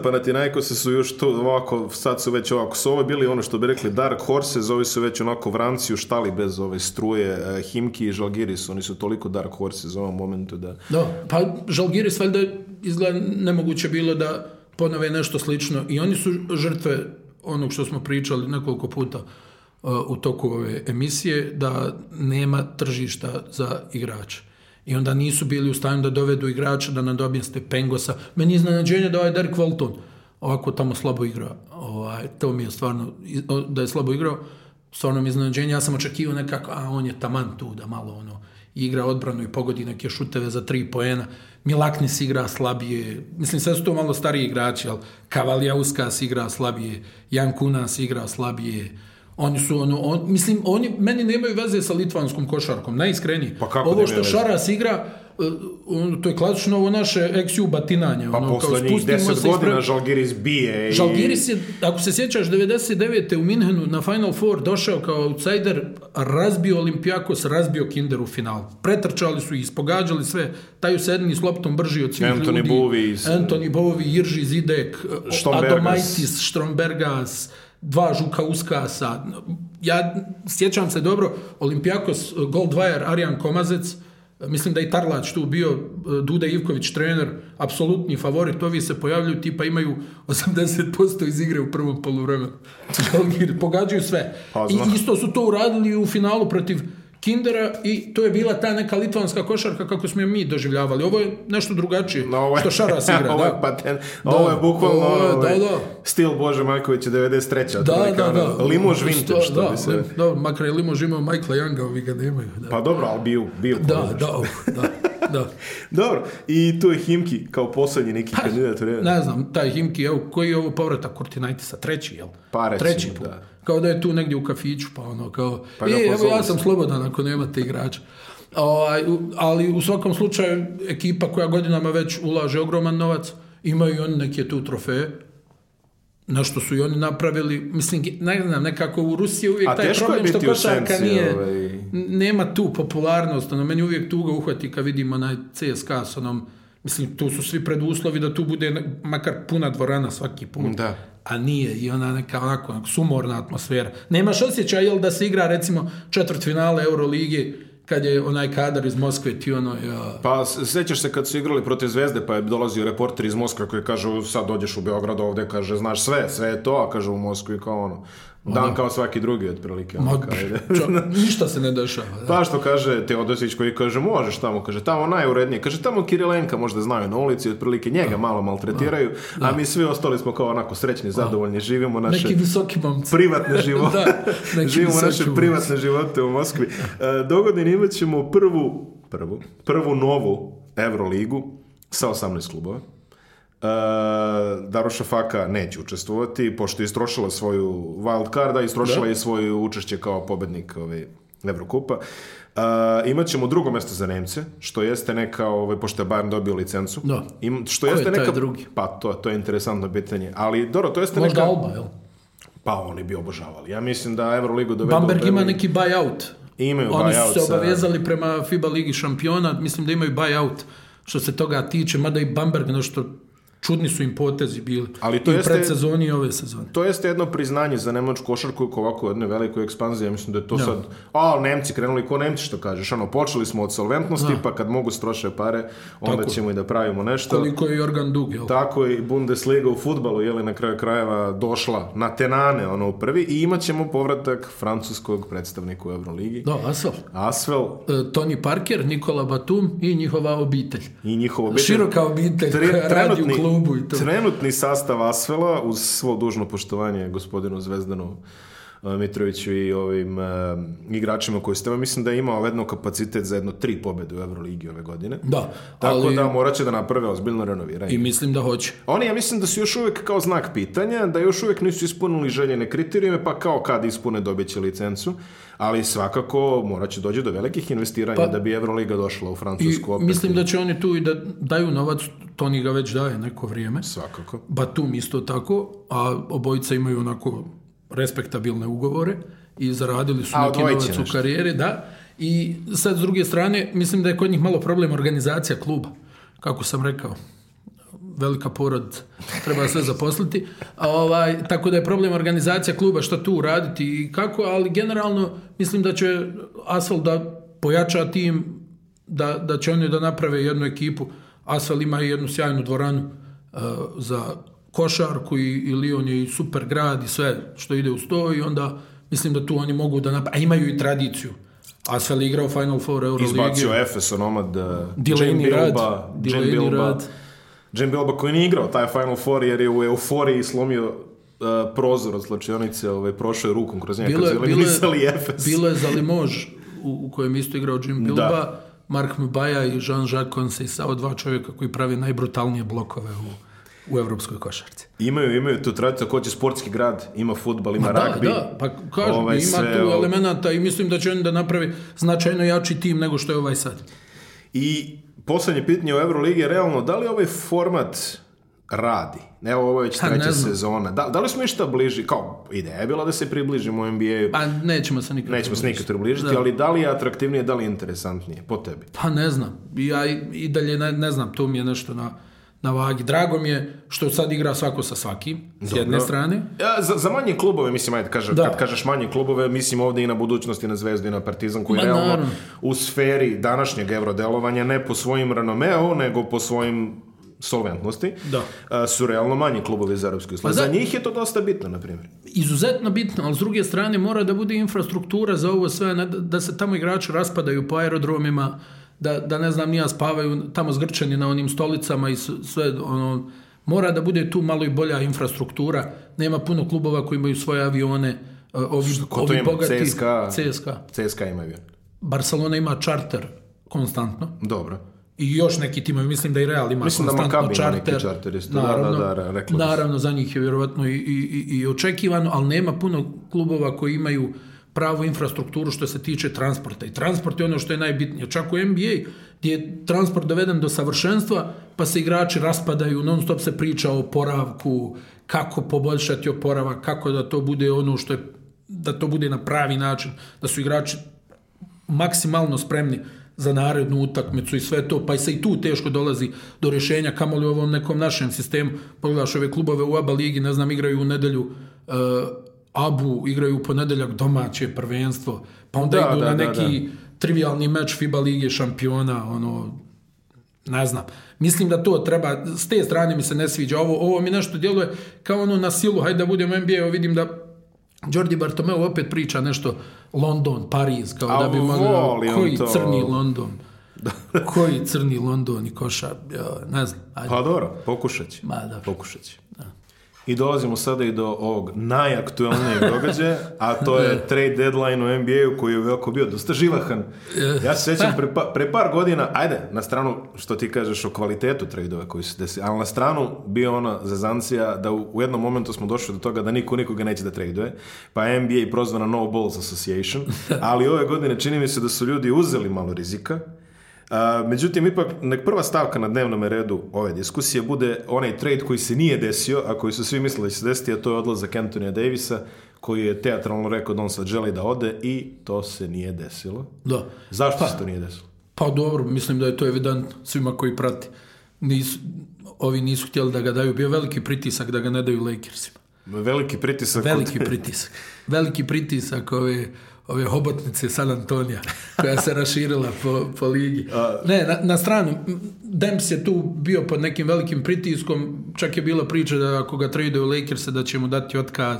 se su još to ovako, sad su već ovako, su ovo bili ono što bi rekli Dark Horses, ovi su već onako vranci u štali bez ove struje, e, Himki i Žalgiris, oni su toliko Dark Horses u ovom momentu da... Da, pa Žalgiris valjda izgleda nemoguće bilo da ponove nešto slično i oni su žrtve onog što smo pričali nekoliko puta uh, u toku ove emisije, da nema tržišta za igrača. I onda nisu bili u stanju da dovedu igrača da nadobijeste Pengosa. Meni je iznenađenje da ovaj Derek Walton ovako tamo slabo igra. Ovaj, to mi je stvarno, da je slabo igrao, stvarno mi je iznenađenje. Ja sam očekivao nekako, a on je taman tu da malo ono, igra odbranu i pogodi neke šuteve za tri poena. Milaknis igra slabije, mislim sve su to malo stariji igrači, ali Kavaljauskas igra slabije, Jan Kunas igra slabije, Oni su ono, on, mislim, oni meni nemaju veze sa litvanskom košarkom, najiskreniji. Pa kako Ovo što Šaras igra, E, ono, to je klasično ovo naše eksiju batinanje. Pa ono, poslednjih deset godina ispre... Žalgiris bije. I... Žalgiris je, ako se sjećaš, 99. u Minhenu na Final Four došao kao outsider, razbio Olimpijakos, razbio Kinder u finalu. Pretrčali su i ispogađali sve. Taj u sedmi s loptom brži od svih Anthony ljudi. Anthony Bovi, Irži Zidek, Adomaitis, Štrombergas, dva žuka uskasa. Ja sjećam se dobro, Olimpijakos, Goldwire, Arjan Komazec, Mislim da je Tarlać tu bio, e, Duda Ivković trener, apsolutni favorit, ovi se pojavljuju, tipa imaju 80% iz igre u prvom poluvremenu. Pogađaju sve. Pa I isto su to uradili u finalu protiv Kindera i to je bila ta neka litvanska košarka kako smo je mi doživljavali. Ovo je nešto drugačije. Ovaj- ovaj da? ovo je, što Šara igra, ovo je da. Paten, ovo je bukvalno ovo je, da, ovaj, da. stil Bože Markovića 93. Da, da, da, da. Limož vintage, što da, bi se... Da, da makar je Limož imao Michaela Younga, ovi ga nemaju. Da. Pa dobro, ali bio, bio. Da, da, da, da. da. Dobro, i tu je Himki kao poslednji neki pa, kandidat. Ne znam, taj Himki, evo, koji je ovo povratak Kurtinaitisa? Treći, jel? Pa recimo, treći put. Da. Kao da je tu negdje u kafiću, pa ono, kao, pa da, e, evo ja sam slobodan ako nemate igrača. Ovaj, ali u svakom slučaju ekipa koja godinama već ulaže ogroman novac, imaju i oni neke tu trofeje, na što su i oni napravili, mislim, ne znam, nekako u Rusiji uvijek A taj problem što košarka nije, ovaj... nema tu popularnost, ono, meni uvijek tuga uhvati kad vidimo na CSKA s onom, mislim, tu su svi preduslovi da tu bude makar puna dvorana svaki put. Da a nije i ona neka onako sumorna atmosfera. Nemaš osjećaj jel da se igra recimo četvrt finale Euroligi kad je onaj kadar iz Moskve ti ono... Ja... Pa sećaš se kad su igrali protiv Zvezde pa je dolazio reporter iz Moskve koji kaže sad dođeš u Beograd ovde kaže znaš sve, sve je to, a kaže u Moskvi kao ono Dan ono, kao svaki drugi, otprilike. Ma, čo, ništa se ne dešava. Da. Pa što kaže Teodosić koji kaže, možeš tamo, kaže, tamo najurednije. Kaže, tamo Kirilenka možda znaju na ulici, otprilike njega a, da. malo maltretiraju, da. a, a, da. mi svi ostali smo kao onako srećni, zadovoljni, živimo naše... Neki visoki momci. Privatne živote. da, živimo naše momci. privatne živote u Moskvi. E, Dogodin imat ćemo prvu, prvu, prvu novu Evroligu sa 18 klubova. Uh, e, Daruša Faka neće učestvovati, pošto je istrošila svoju wild card, carda, istrošila da? je svoje učešće kao pobednik ove ovaj, Evrokupa. Uh, e, imaćemo drugo mesto za Nemce, što jeste neka, ovaj, pošto je Bayern dobio licencu. Da. Im, što Ko jeste je neka, drugi? Pa to, to je interesantno pitanje. Ali, dobro, to jeste Možda neka... Možda Alba, jel? Pa oni bi obožavali. Ja mislim da Euroligu dovedu... Bamberg do ima neki buyout. Imaju Oni buyout su se obavezali sa... prema FIBA Ligi šampiona, mislim da imaju buyout što se toga tiče, mada i Bamberg nešto čudni su im potezi bili Ali to i u predsezoni i ove sezone. To jeste jedno priznanje za nemačku košarku kao ovako jednoj velikoj ekspanziji. mislim da je to no. Da. sad, a Nemci krenuli ko Nemci što kažeš. ano, počeli smo od solventnosti, da. pa kad mogu stroše pare, onda tako. ćemo i da pravimo nešto. Koliko je Jorgan Dug, jel? Tako i Bundesliga u futbalu, je na kraju krajeva došla na tenane, ono, u prvi. I imat ćemo povratak francuskog predstavnika u Euroligi. Da, Asvel. Asvel. E, Tony Parker, Nikola Batum i njihova obitelj. I njihova obitelj. Široka obitelj Tre, koja radi u klubu klubu i to. Trenutni sastav Asvela, uz svo dužno poštovanje gospodinu Zvezdanu E, Mitroviću i ovim e, igračima koji ste, mislim da je imao vedno kapacitet za jedno tri pobjede u Euroligi ove godine. Da. Tako ali... da moraće će da naprave ozbiljno renoviranje. I mislim da hoće. Oni, ja mislim da su još uvijek kao znak pitanja, da još uvijek nisu ispunili željene kriterijume, pa kao kad ispune dobit će licencu, ali svakako moraće će doći do velikih investiranja pa... da bi Euroliga došla u Francusku. I, opet. Mislim da će oni tu i da daju novac, Toni ga već daje neko vrijeme. Svakako. Batum isto tako, a obojica imaju onako respektabilne ugovore i zaradili su A, neki novac u karijeri, da. I sad, s druge strane, mislim da je kod njih malo problem organizacija kluba, kako sam rekao velika porod, treba sve zaposliti. A ovaj, tako da je problem organizacija kluba, šta tu uraditi i kako, ali generalno mislim da će Asfal da pojača tim, da, da će oni da naprave jednu ekipu. Asfal ima jednu sjajnu dvoranu uh, za košarku i, i Lion je i super grad i sve što ide u sto i onda mislim da tu oni mogu da napravaju, a imaju i tradiciju. Asfel igrao Final Four Euroligije. Izbacio Efes, onomad, uh, eh, Jane Bilba, Jane Bilba, Jane Bilba koji nije igrao taj Final Four jer je u euforiji slomio uh, prozor od slačionice, ovaj, prošao je rukom kroz njega. Bilo su bilo Efes. bilo je za Zalimož u, u kojem isto igrao Jim Bilba, da. Mark Mbaja i Jean-Jacques sa dva čovjeka koji pravi najbrutalnije blokove u u evropskoj košarci. Imaju, imaju tu tradiciju, ko će sportski grad, ima futbal, ima da, ragbi. da, Da, pa kažem, ovaj ima sve, tu elemenata i mislim da će oni da napravi značajno jači tim nego što je ovaj sad. I poslednje pitanje o Euroligi je realno, da li ovaj format radi? Evo, ovo je već pa treća sezona. Da, da, li smo išta bliži? Kao, ideja je bila da se približimo NBA-u. Pa nećemo se nikad Nećemo se nikad približiti, da. ali da li je atraktivnije, da li je interesantnije? Po tebi. Pa ne znam. Ja i, i dalje ne, ne znam, to mi je nešto na na vagi. Drago mi je što sad igra svako sa svakim, s Dobro. jedne strane. Ja, za, za, manje klubove, mislim, ajde, kaže, da. kad kažeš manje klubove, mislim ovde i na budućnosti, na Zvezdu i na Partizan, koji Ma, realno naravno. u sferi današnjeg evrodelovanja, ne po svojim renomeu, nego po svojim solventnosti, da. A, su realno manji klubovi iz Europske pa za, da. njih je to dosta bitno, na primjer. Izuzetno bitno, ali s druge strane mora da bude infrastruktura za ovo sve, da, da se tamo igrači raspadaju po aerodromima, da, da ne znam nija spavaju tamo zgrčeni na onim stolicama i sve ono, mora da bude tu malo i bolja infrastruktura nema puno klubova koji imaju svoje avione e, ovi, Ko ovi ima? bogati CSKA, CSKA. CSKA ima avion Barcelona ima čarter konstantno dobro i još neki timovi, mislim da i Real ima mislim da konstantno da čarter. čarter da, da, naravno, da, da, da, naravno, za njih je vjerovatno i, i, i, očekivano, ali nema puno klubova koji imaju pravu infrastrukturu što se tiče transporta. I transport je ono što je najbitnije. Čak u NBA, gdje je transport doveden do savršenstva, pa se igrači raspadaju, non stop se priča o oporavku, kako poboljšati oporavak, kako da to bude ono što je, da to bude na pravi način, da su igrači maksimalno spremni za narednu utakmicu i sve to, pa i se i tu teško dolazi do rješenja, kamoli u ovom nekom našem sistemu. Pogledaš ove klubove u ABA ligi, ne znam, igraju u nedelju uh, Abu igraju u ponedeljak domaće prvenstvo, pa onda da, idu da, na da, neki da, da. trivialni meč FIBA lige šampiona, ono, ne znam. Mislim da to treba, s te strane mi se ne sviđa. Ovo, ovo mi nešto djeluje kao ono na silu, hajde da budem NBA, vidim da Jordi Bartomeu opet priča nešto London, Pariz, kao A, da bi mogao, koji to. crni London. Da. koji crni London i koša, ne znam. Ajde. Pa dobro, pokušat će. Ma, dobro. Pokušat će. Da. I dolazimo sada i do ovog najaktualnijeg događaja, a to je da. trade deadline u NBA-u koji je veliko bio dosta živahan. Ja se sjećam pre, pa, pre, par godina, ajde, na stranu što ti kažeš o kvalitetu tradeova koji se desi, ali na stranu bio ona zezancija da u, u, jednom momentu smo došli do toga da niko nikoga neće da tradeuje, pa NBA prozvana No Balls Association, ali ove godine čini mi se da su ljudi uzeli malo rizika međutim, ipak, nek prva stavka na dnevnom redu ove diskusije bude onaj trade koji se nije desio, a koji su svi mislili da će se desiti, a to je odlazak Antonija Davisa, koji je teatralno rekao da on sad želi da ode i to se nije desilo. Da. Zašto pa, se to nije desilo? Pa dobro, mislim da je to evidentno svima koji prati. Nisu, ovi nisu htjeli da ga daju, bio veliki pritisak da ga ne daju Lakersima. Veliki pritisak. Veliki od... pritisak. Veliki pritisak ove ove hobotnice San Antonija koja se raširila po, po ligi. Ne, na, na stranu, Demps je tu bio pod nekim velikim pritiskom, čak je bila priča da ako ga trade u Lakers da će mu dati otkaz.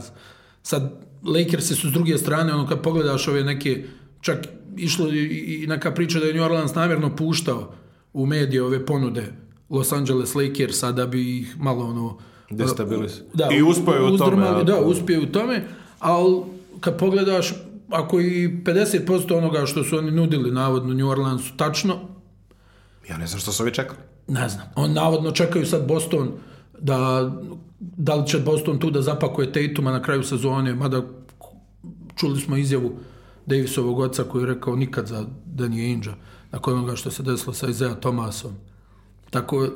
Sad, Lakersi su s druge strane, ono kad pogledaš ove neke, čak išlo i neka priča da je New Orleans namjerno puštao u medije ove ponude Los Angeles Lakersa da bi ih malo ono... Destabilis. Da, I uspio u tome. Da, uspio u tome, ali kad pogledaš ako i 50% onoga što su oni nudili navodno New Orleansu tačno... Ja ne znam što su ovi čekali. Ne znam. On navodno čekaju sad Boston da da li će Boston tu da zapakuje Tatuma na kraju sezone, mada čuli smo izjavu Davisovog oca koji je rekao nikad za Danny Ainge nakon onoga što se desilo sa Isaiah Thomasom. Tako,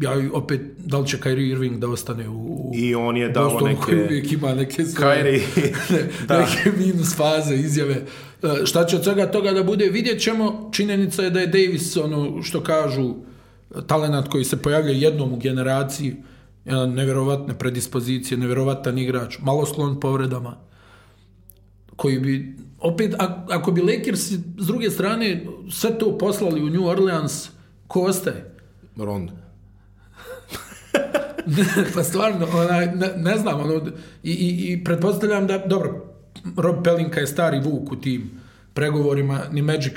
ja opet, da li će Kyrie Irving da ostane u... I on je dao neke... Koji uvijek ima neke svoje... Kyrie... Da. neke minus faze, izjave. E, šta će od svega toga da bude, vidjet ćemo. Činjenica je da je Davis, ono što kažu, talenat koji se pojavlja jednom u generaciji, jedan nevjerovatne predispozicije, nevjerovatan igrač, malo sklon povredama, koji bi, opet, ako bi Lakers s druge strane sve to poslali u New Orleans, ko ostaje? Rondo. pa stvarno, onaj, ne, ne znam, ono, i, i, i pretpostavljam da, dobro, Rob Pelinka je stari vuk u tim pregovorima, ni Magic,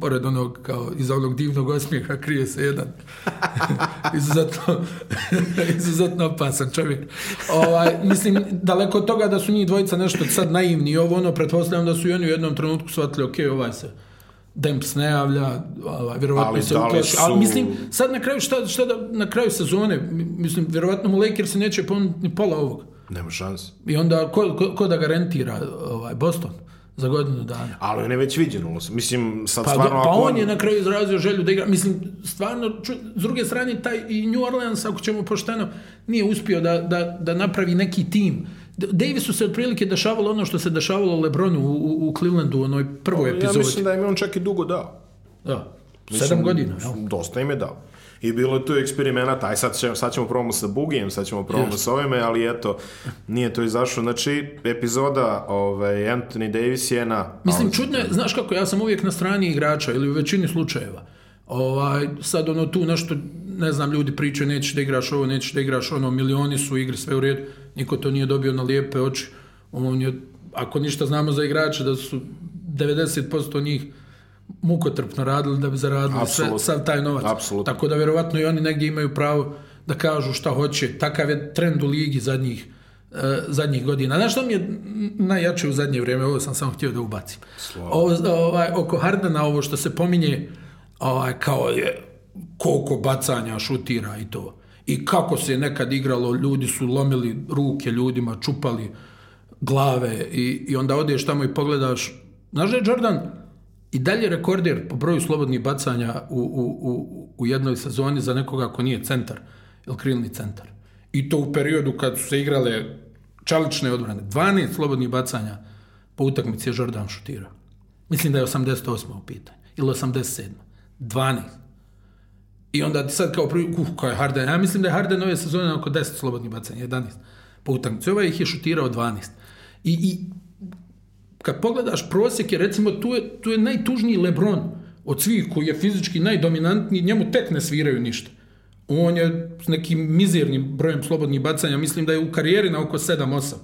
pored onog, kao, iza onog divnog osmijeha krije se jedan izuzetno, izuzetno opasan čovjek. Ovaj, mislim, daleko od toga da su njih dvojica nešto sad naivni i ovo ono, pretpostavljam da su i oni u jednom trenutku shvatili, okay, ovaj se, Demps ne javlja, verovatno ovaj, ali, se da uplaši, su... ali mislim, sad na kraju, šta, šta da, na kraju sezone, mislim, verovatno mu Lakers neće ponuditi ni pola ovog. Nema šanse. I onda, ko, ko, ko da garantira ovaj, Boston? za godinu dana. Ali on je već viđen u Mislim, sad pa, stvarno... Da, pa on, on je na kraju izrazio želju da igra. Mislim, stvarno, ču, s druge strane, taj i New Orleans, ako ćemo pošteno, nije uspio da, da, da napravi neki tim Davisu se otprilike dešavalo ono što se dešavalo Lebronu u, u Clevelandu u onoj prvoj epizodi. Ja mislim da im on čak i dugo dao. Da. Mislim, Sedam godina. Jel? Dosta im je dao. I bilo je tu eksperimenata, taj sad, ćemo, sad ćemo probamo sa Bugijem, sad ćemo probamo yes. sa ovime, ali eto, nije to izašlo. Znači, epizoda ovaj, Anthony Davis je na... Mislim, čudno je, znaš kako, ja sam uvijek na strani igrača ili u većini slučajeva. Ovaj, sad ono tu nešto, ne znam, ljudi pričaju, nećeš da igraš ovo, nećeš da igraš ono, milioni su igre, sve u redu niko to nije dobio na lijepe oči. On je, ako ništa znamo za igrače, da su 90% njih mukotrpno radili da bi zaradili sve, sav taj novac. Absolutno. Tako da vjerovatno i oni negdje imaju pravo da kažu šta hoće. Takav je trend u ligi zadnjih uh, zadnjih godina. Znaš što mi je najjače u zadnje vrijeme, ovo sam samo htio da ubacim. Ovo, ovaj, oko Hardana, ovo što se pominje, ovaj, kao je koliko bacanja šutira i to i kako se je nekad igralo, ljudi su lomili ruke ljudima, čupali glave i, i onda odeš tamo i pogledaš. Znaš da je Jordan i dalje rekorder po broju slobodnih bacanja u, u, u, u jednoj sezoni za nekoga ko nije centar, ili krilni centar. I to u periodu kad su se igrale čalične odbrane. 12 slobodnih bacanja po utakmici je Jordan šutirao. Mislim da je 88. u pitanju. Ili 87. 12. I onda sad kao prvi, uh, kao je Harden. Ja mislim da je Harden ove sezone oko 10 slobodnih bacanja, 11 po utakmicu. Ovaj ih je šutirao 12. I, i kad pogledaš prosjeke, recimo tu je, tu je najtužniji Lebron od svih koji je fizički najdominantniji, njemu tek ne sviraju ništa. On je s nekim mizernim brojem slobodnih bacanja, mislim da je u karijeri na oko 7-8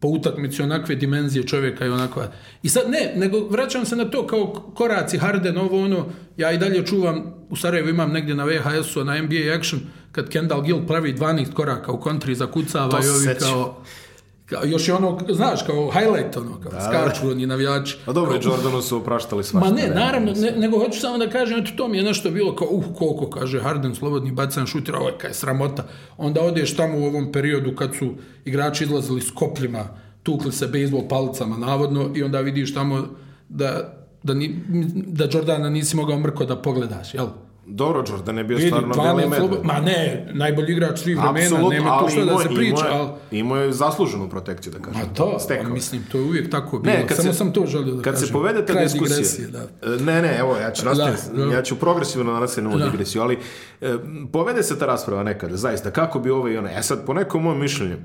po utakmici onakve dimenzije čovjeka i onakva. I sad ne, nego vraćam se na to kao koraci Harden, ovo ono, ja i dalje čuvam, u Sarajevu imam negdje na VHS-u, na NBA Action, kad Kendall Gill pravi 12 koraka u kontri, zakucava to i ovi kao... Seću. Kao, Još je ono, znaš, kao highlight, ono, kao da, skaču oni navijači. A pa dobro, kao, Jordanu su opraštali svašta. Ma ne, naravno, ne, nego hoću samo da kažem, eto, to mi je nešto bilo kao, uh, koliko, kaže, Harden slobodni bacan šutir, ovo je kaj sramota. Onda odeš tamo u ovom periodu kad su igrači izlazili s kopljima, tukli se bejzbol palicama, navodno, i onda vidiš tamo da, da, ni, da Jordana nisi mogao mrko da pogledaš, jel? Dobro, Jordan je bio Vidi, stvarno velimedan. Ma ne, najbolji igrač svih vremena, Absolut, nema tu šta da se priča. Imao je, ali... je zasluženu protekciju, da kažem. Ma to, Stekao. mislim, to je uvijek tako bilo. Ne, kad Samo se, sam to želio da kad kažem. Kad se povede ta diskusija... Da. E, ne, ne, evo, ja ću, da, nastaviti, da. ja ću progresivno danas na ovu da. digresiju, ali e, povede se ta rasprava nekada, zaista, kako bi ovo i ono. E sad, po nekom mojom mišljenju,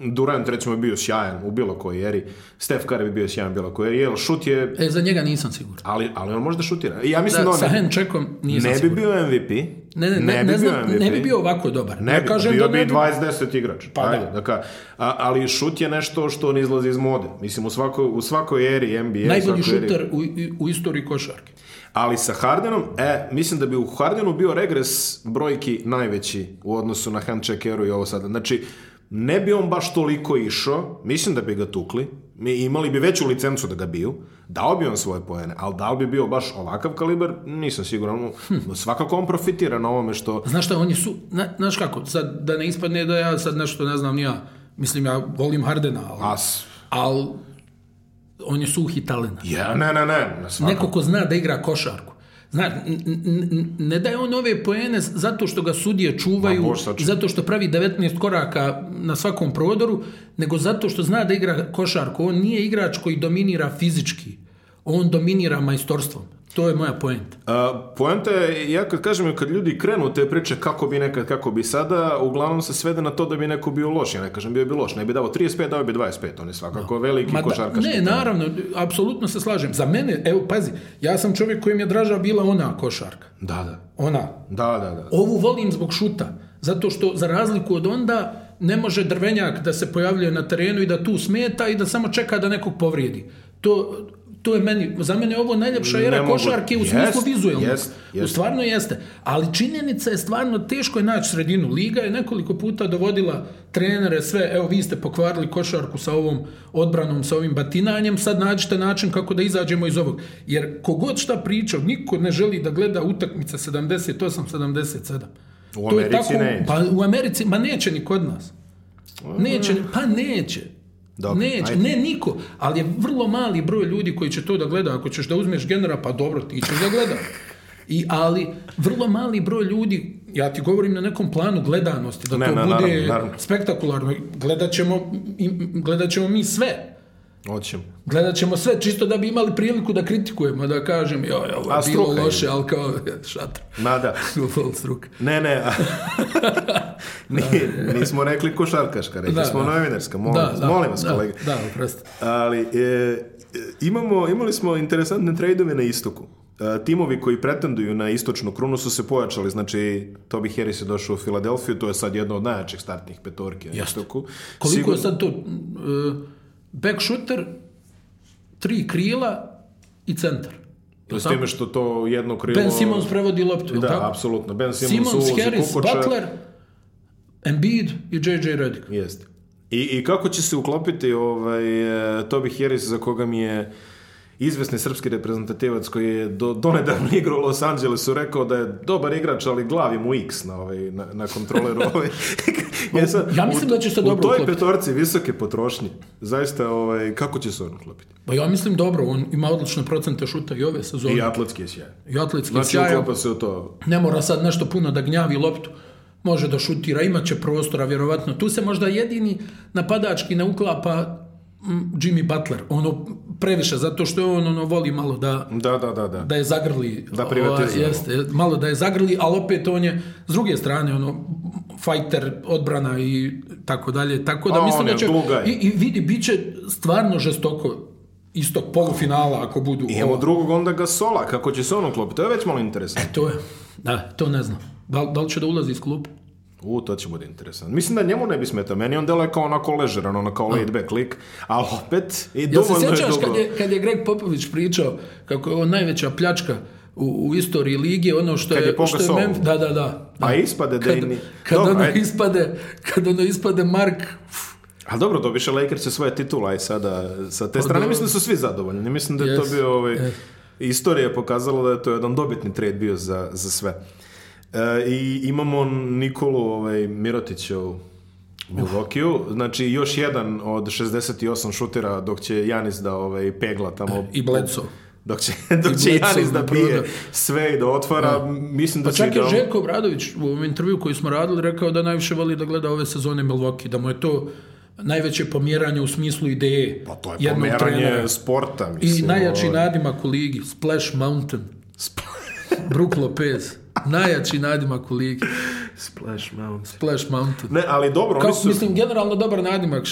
Durant recimo je bio sjajan u bilo kojoj eri. Steph Curry bi bio sjajan u bilo kojoj eri. Jel, šut je... E, za njega nisam siguran. Ali, ali on može da šutira. Ja mislim da, da on... Sa hand checkom nisam Ne bi siguran. bio MVP. Ne, ne, ne, ne, bi ne, znam, ne bi bio ovako dobar. Ne ja bi, kažem bio da bi 20-10 igrač. Pa Ajde, da. Dakle, a, ali šut je nešto što on izlazi iz mode. Mislim, u svakoj, u svakoj eri NBA... Najbolji šuter u, u istoriji košarke. Ali sa Hardenom, e, mislim da bi u Hardenu bio regres brojki najveći u odnosu na hand checkeru i ovo sada. Znači, ne bi on baš toliko išao, mislim da bi ga tukli, mi imali bi veću licencu da ga biju, dao bi on svoje pojene, ali da li bi bio baš ovakav kalibar, nisam siguran. Hm. Svakako on profitira na ovome što... Znaš šta, oni su, na, znaš kako, sad da ne ispadne da ja sad nešto ne znam ja, mislim ja volim Hardena, ali... As. Ali on je suhi talent. Ja, ne, ne, ne. Svakako. Neko ko zna da igra košarku, Znaš, ne daje on ove poene zato što ga sudije čuvaju, i zato što pravi 19 koraka na svakom prodoru, nego zato što zna da igra košarku. On nije igrač koji dominira fizički. On dominira majstorstvom. To je moja poenta. A, poenta je, ja kad kažem, kad ljudi krenu te priče kako bi nekad, kako bi sada, uglavnom se svede na to da bi neko bio loš. Ja ne kažem, bio bi loš. Ne bi dao 35, dao bi 25. On je svakako no. Da. veliki Ma košarkaš. Da, ne, naravno, apsolutno se slažem. Za mene, evo, pazi, ja sam čovjek kojem je draža bila ona košarka. Da, da. Ona. Da, da, da. Ovu volim zbog šuta. Zato što, za razliku od onda, ne može drvenjak da se pojavljuje na terenu i da tu smeta i da samo čeka da nekog povrijedi. To, to je meni, za mene ovo najljepša era košarke u jest, smislu Jest, jest. U stvarno jeste. Ali činjenica je stvarno teško je naći sredinu. Liga je nekoliko puta dovodila trenere, sve, evo vi ste pokvarili košarku sa ovom odbranom, sa ovim batinanjem, sad nađite način kako da izađemo iz ovog. Jer kogod šta pričao, niko ne želi da gleda utakmica 78-77. U to Americi je tako, ne. Pa u Americi, ma neće ni kod nas. Neće, pa neće. Dobro, ne, ajde. ne niko, ali je vrlo mali broj ljudi koji će to da gleda. Ako ćeš da uzmeš genera, pa dobro, ti ćeš da gleda. I, ali vrlo mali broj ljudi, ja ti govorim na nekom planu gledanosti, da ne, to ne, bude naravno, naravno. spektakularno. Gledat ćemo, gledat ćemo mi sve. Hoćemo. Gledat ćemo sve, čisto da bi imali priliku da kritikujemo, da kažem, joj, ovo je bilo loše, ali kao šatra. Ma da. struka. Ne, ne. Nije, da, nismo rekli košarkaška, rekli da, smo da. novinarska, molim, da, da molim vas, da, kolege. Da, prosto. Ali, e, e, imamo, imali smo interesantne trejdove na istoku. E, timovi koji pretenduju na istočnu krunu su se pojačali, znači Tobi Harris je došao u Filadelfiju, to je sad jedno od najjačih startnih petorki na Jeste. istoku. Koliko Sigur... je sad to... E, back shooter, tri krila i centar. S time što to jedno krilo... Ben Simmons prevodi loptu, Da, tako? apsolutno. Ben Simmons, Simmons uvozi Harris, Kukoča. Butler, Embiid i JJ Redick. Jeste. I, I kako će se uklopiti ovaj, eh, Tobi Harris za koga mi je izvesni srpski reprezentativac koji je do, donedavno igrao u Los Angelesu rekao da je dobar igrač, ali glavi mu x na, ovaj, na, na kontroleru. Ovaj. ja, sad, ja mislim u, da će se dobro uklopiti. U toj petorci visoke potrošnje, zaista ovaj, kako će se on uklopiti? Pa ja mislim dobro, on ima odlične procente šuta i ove sezone. I atletski je sjajan. I atletski znači, sjajan. Znači uklapa se u to. Ne mora sad nešto puno da gnjavi loptu može da šutira, imaće prostora vjerovatno. Tu se možda jedini napadački ne uklapa Jimmy Butler, ono previše zato što je on ono voli malo da da da da da, da je zagrli da privatizuje. Ovaj, jeste, malo da je zagrli, al opet on je s druge strane ono fighter, odbrana i tako dalje. Tako da A, mislim da će i, i vidi biće stvarno žestoko istog polufinala ako budu I imamo ovo. drugog onda Gasola, kako će se on uklopiti? To je već malo interesantno. E, to je. Da, to ne znam. Da, da li će da ulazi iz kluba? U, to će bude interesantno. Mislim da njemu ne bi smeta. Meni on deluje kao onako ležeran, onako kao laid da. back lik, ali opet i dovoljno ja se sjećaš kad je, kad je Greg Popović pričao kako je on najveća pljačka u, u istoriji lige, ono što je, je, što je Memf... da, da, da, da. Pa ispade da kad, ni... kad Dobar, ono ajde. ispade, kad ono ispade Mark, ali dobro, dobiše Lakers je svoje titula i sada sa te pa strane. Mislim da su svi zadovoljni. Mislim da je yes. to bio... Ovaj, yes. Istorija je pokazala da je to jedan dobitni trade bio za, za sve. E, I imamo Nikolu ovaj, Mirotića u Milvokiju, znači još jedan od 68 šutera dok će Janis da ovaj, pegla tamo. E, I Bledso. Dok će, dok će Janis da, da pije da, da. sve i da otvara, da. mislim da pa će... Pa čak je Željko Obradović u ovom intervju koji smo radili rekao da najviše voli da gleda ove sezone Milwaukee, da mu je to najveće pomjeranje u smislu ideje. Pa to je pomjeranje sporta, mislim. I najjači ovaj. nadimak u ligi, Splash Mountain, Sp Brook Lopez. Najjači nadimak u ligi. Splash Mountain. Splash Mountain. Ne, ali dobro, Kako, oni su... Mislim, generalno dobar nadimak,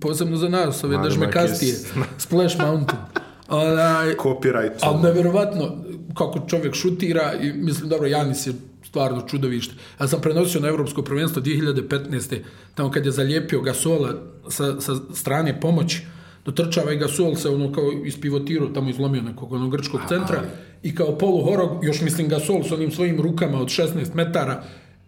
posebno za nas, ove držmekastije. Splash Mountain. Onaj, Copyright. Ali nevjerovatno kako čovjek šutira i mislim, dobro, Janis je stvarno čudovište. Ja sam prenosio na Evropsko prvenstvo 2015. Tamo kad je zalijepio Gasola sa, sa strane pomoći, dotrčava i Gasol se ono kao ispivotirao, tamo izlomio nekog onog grčkog centra. Aha i kao polu horog, još mislim Gasol s onim svojim rukama od 16 metara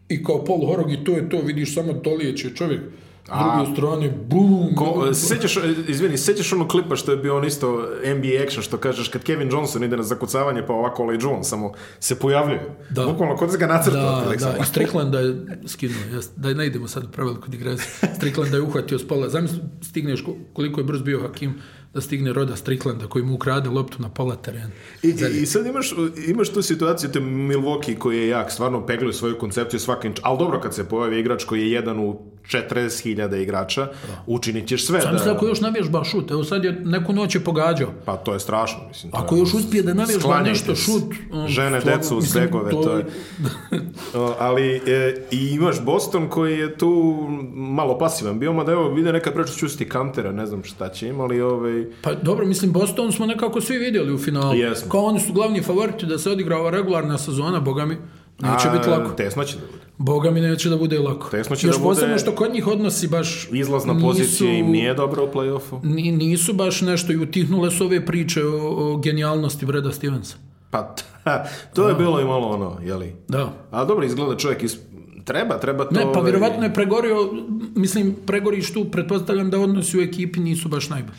i kao polu horog i to je to, vidiš samo dolijeće čovjek. A, druge strane, bum! Ko, sećaš, izvini, sećaš ono klipa što je bio on isto NBA action, što kažeš kad Kevin Johnson ide na zakucavanje pa ovako Olej Jones samo se pojavljuje. Da. Bukvalno, kod ga nacrtao. Da, da, i Strickland je skinuo, da ne idemo sad u preveliko digresiju. Strickland je uhvatio s pola. Zamisli, stigneš koliko je brz bio Hakim, da stigne Roda Striklanda koji mu ukrade loptu na pola terena. I, i, i sad imaš, imaš tu situaciju te Milwaukee koji je jak, stvarno peglio svoju koncepciju svakim, ali dobro kad se pojavi igrač koji je jedan u 40.000 igrača, da. učinit ćeš sve. Sam da... Mislim, ako još navježba šut, evo sad je neku noć je pogađao. Pa to je strašno, mislim. To ako je, još uspije da navježba nešto šut... Um, žene, slog, decu, mislim, zegove, to, to je... Ali e, i imaš Boston koji je tu malo pasivan bio, mada evo vide neka preča čusti kantera, ne znam šta će im, ali ovaj... Pa dobro, mislim, Boston smo nekako svi vidjeli u finalu. Jesmo. Kao oni su glavni favoriti da se odigra ova regularna sezona, boga mi, neće biti lako. Tesno će da bude. Boga mi neće da bude lako. Tesno će Još da bude... posebno što kod njih odnosi baš... Izlazna pozicija nisu, im nije dobra u play-offu. Nisu baš nešto i utihnule su ove priče o, o genijalnosti Breda Stevensa. Pa to je da. bilo i malo ono, jeli? Da. A dobro, izgleda čovjek iz... Treba, treba to... Ne, pa ovaj- vjerovatno je pregorio, mislim, pregoriš tu, pretpostavljam da odnosi u ekipi nisu baš najbolji.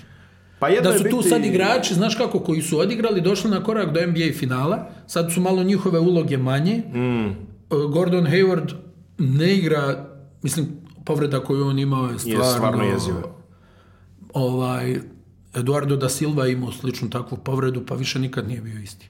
Pa da su biti... tu sad igrači, znaš kako, koji su odigrali, došli na korak do NBA finala, sad su malo njihove uloge manje, mm E, Gordon Hayward ne igra, mislim, povreda koju on imao je stvarno, je stvarno jeziva. Ovaj, Eduardo da Silva imao sličnu takvu povredu, pa više nikad nije bio isti.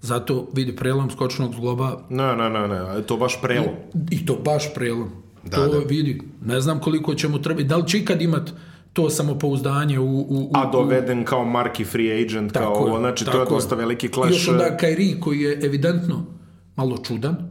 Zato vidi prelom skočnog zgloba. Ne, ne, ne, ne, to baš prelom. I, i to baš prelom. Da, to da. vidi, ne znam koliko će mu trebati. Da li će ikad imat to samopouzdanje u, u, u... A doveden kao marki free agent, tako kao, znači to je dosta veliki clash. Još onda Kairi koji je evidentno malo čudan,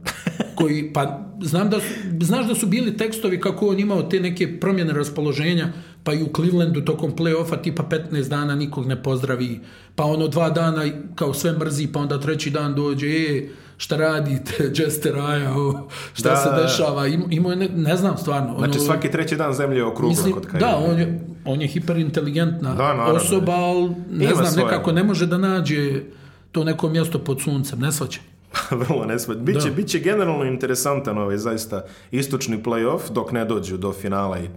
koji, pa znam da, znaš da su bili tekstovi kako on imao te neke promjene raspoloženja, pa i u Clevelandu tokom play-offa tipa 15 dana nikog ne pozdravi, pa ono dva dana kao sve mrzi, pa onda treći dan dođe, e, šta radite, Jester Raja, o, šta da, se da, da. dešava, imao je, ne, ne, znam stvarno. Znači, ono, znači svaki treći dan zemlje okrugla mislim, kod Kairi. Da, on je, on je hiperinteligentna da, naravno, osoba, da. ali ne znam, nekako ne može da nađe to neko mjesto pod suncem, ne svaće. vrlo nesmet. Biće, da. biće generalno interesantan ovaj zaista istočni playoff dok ne dođu do finala i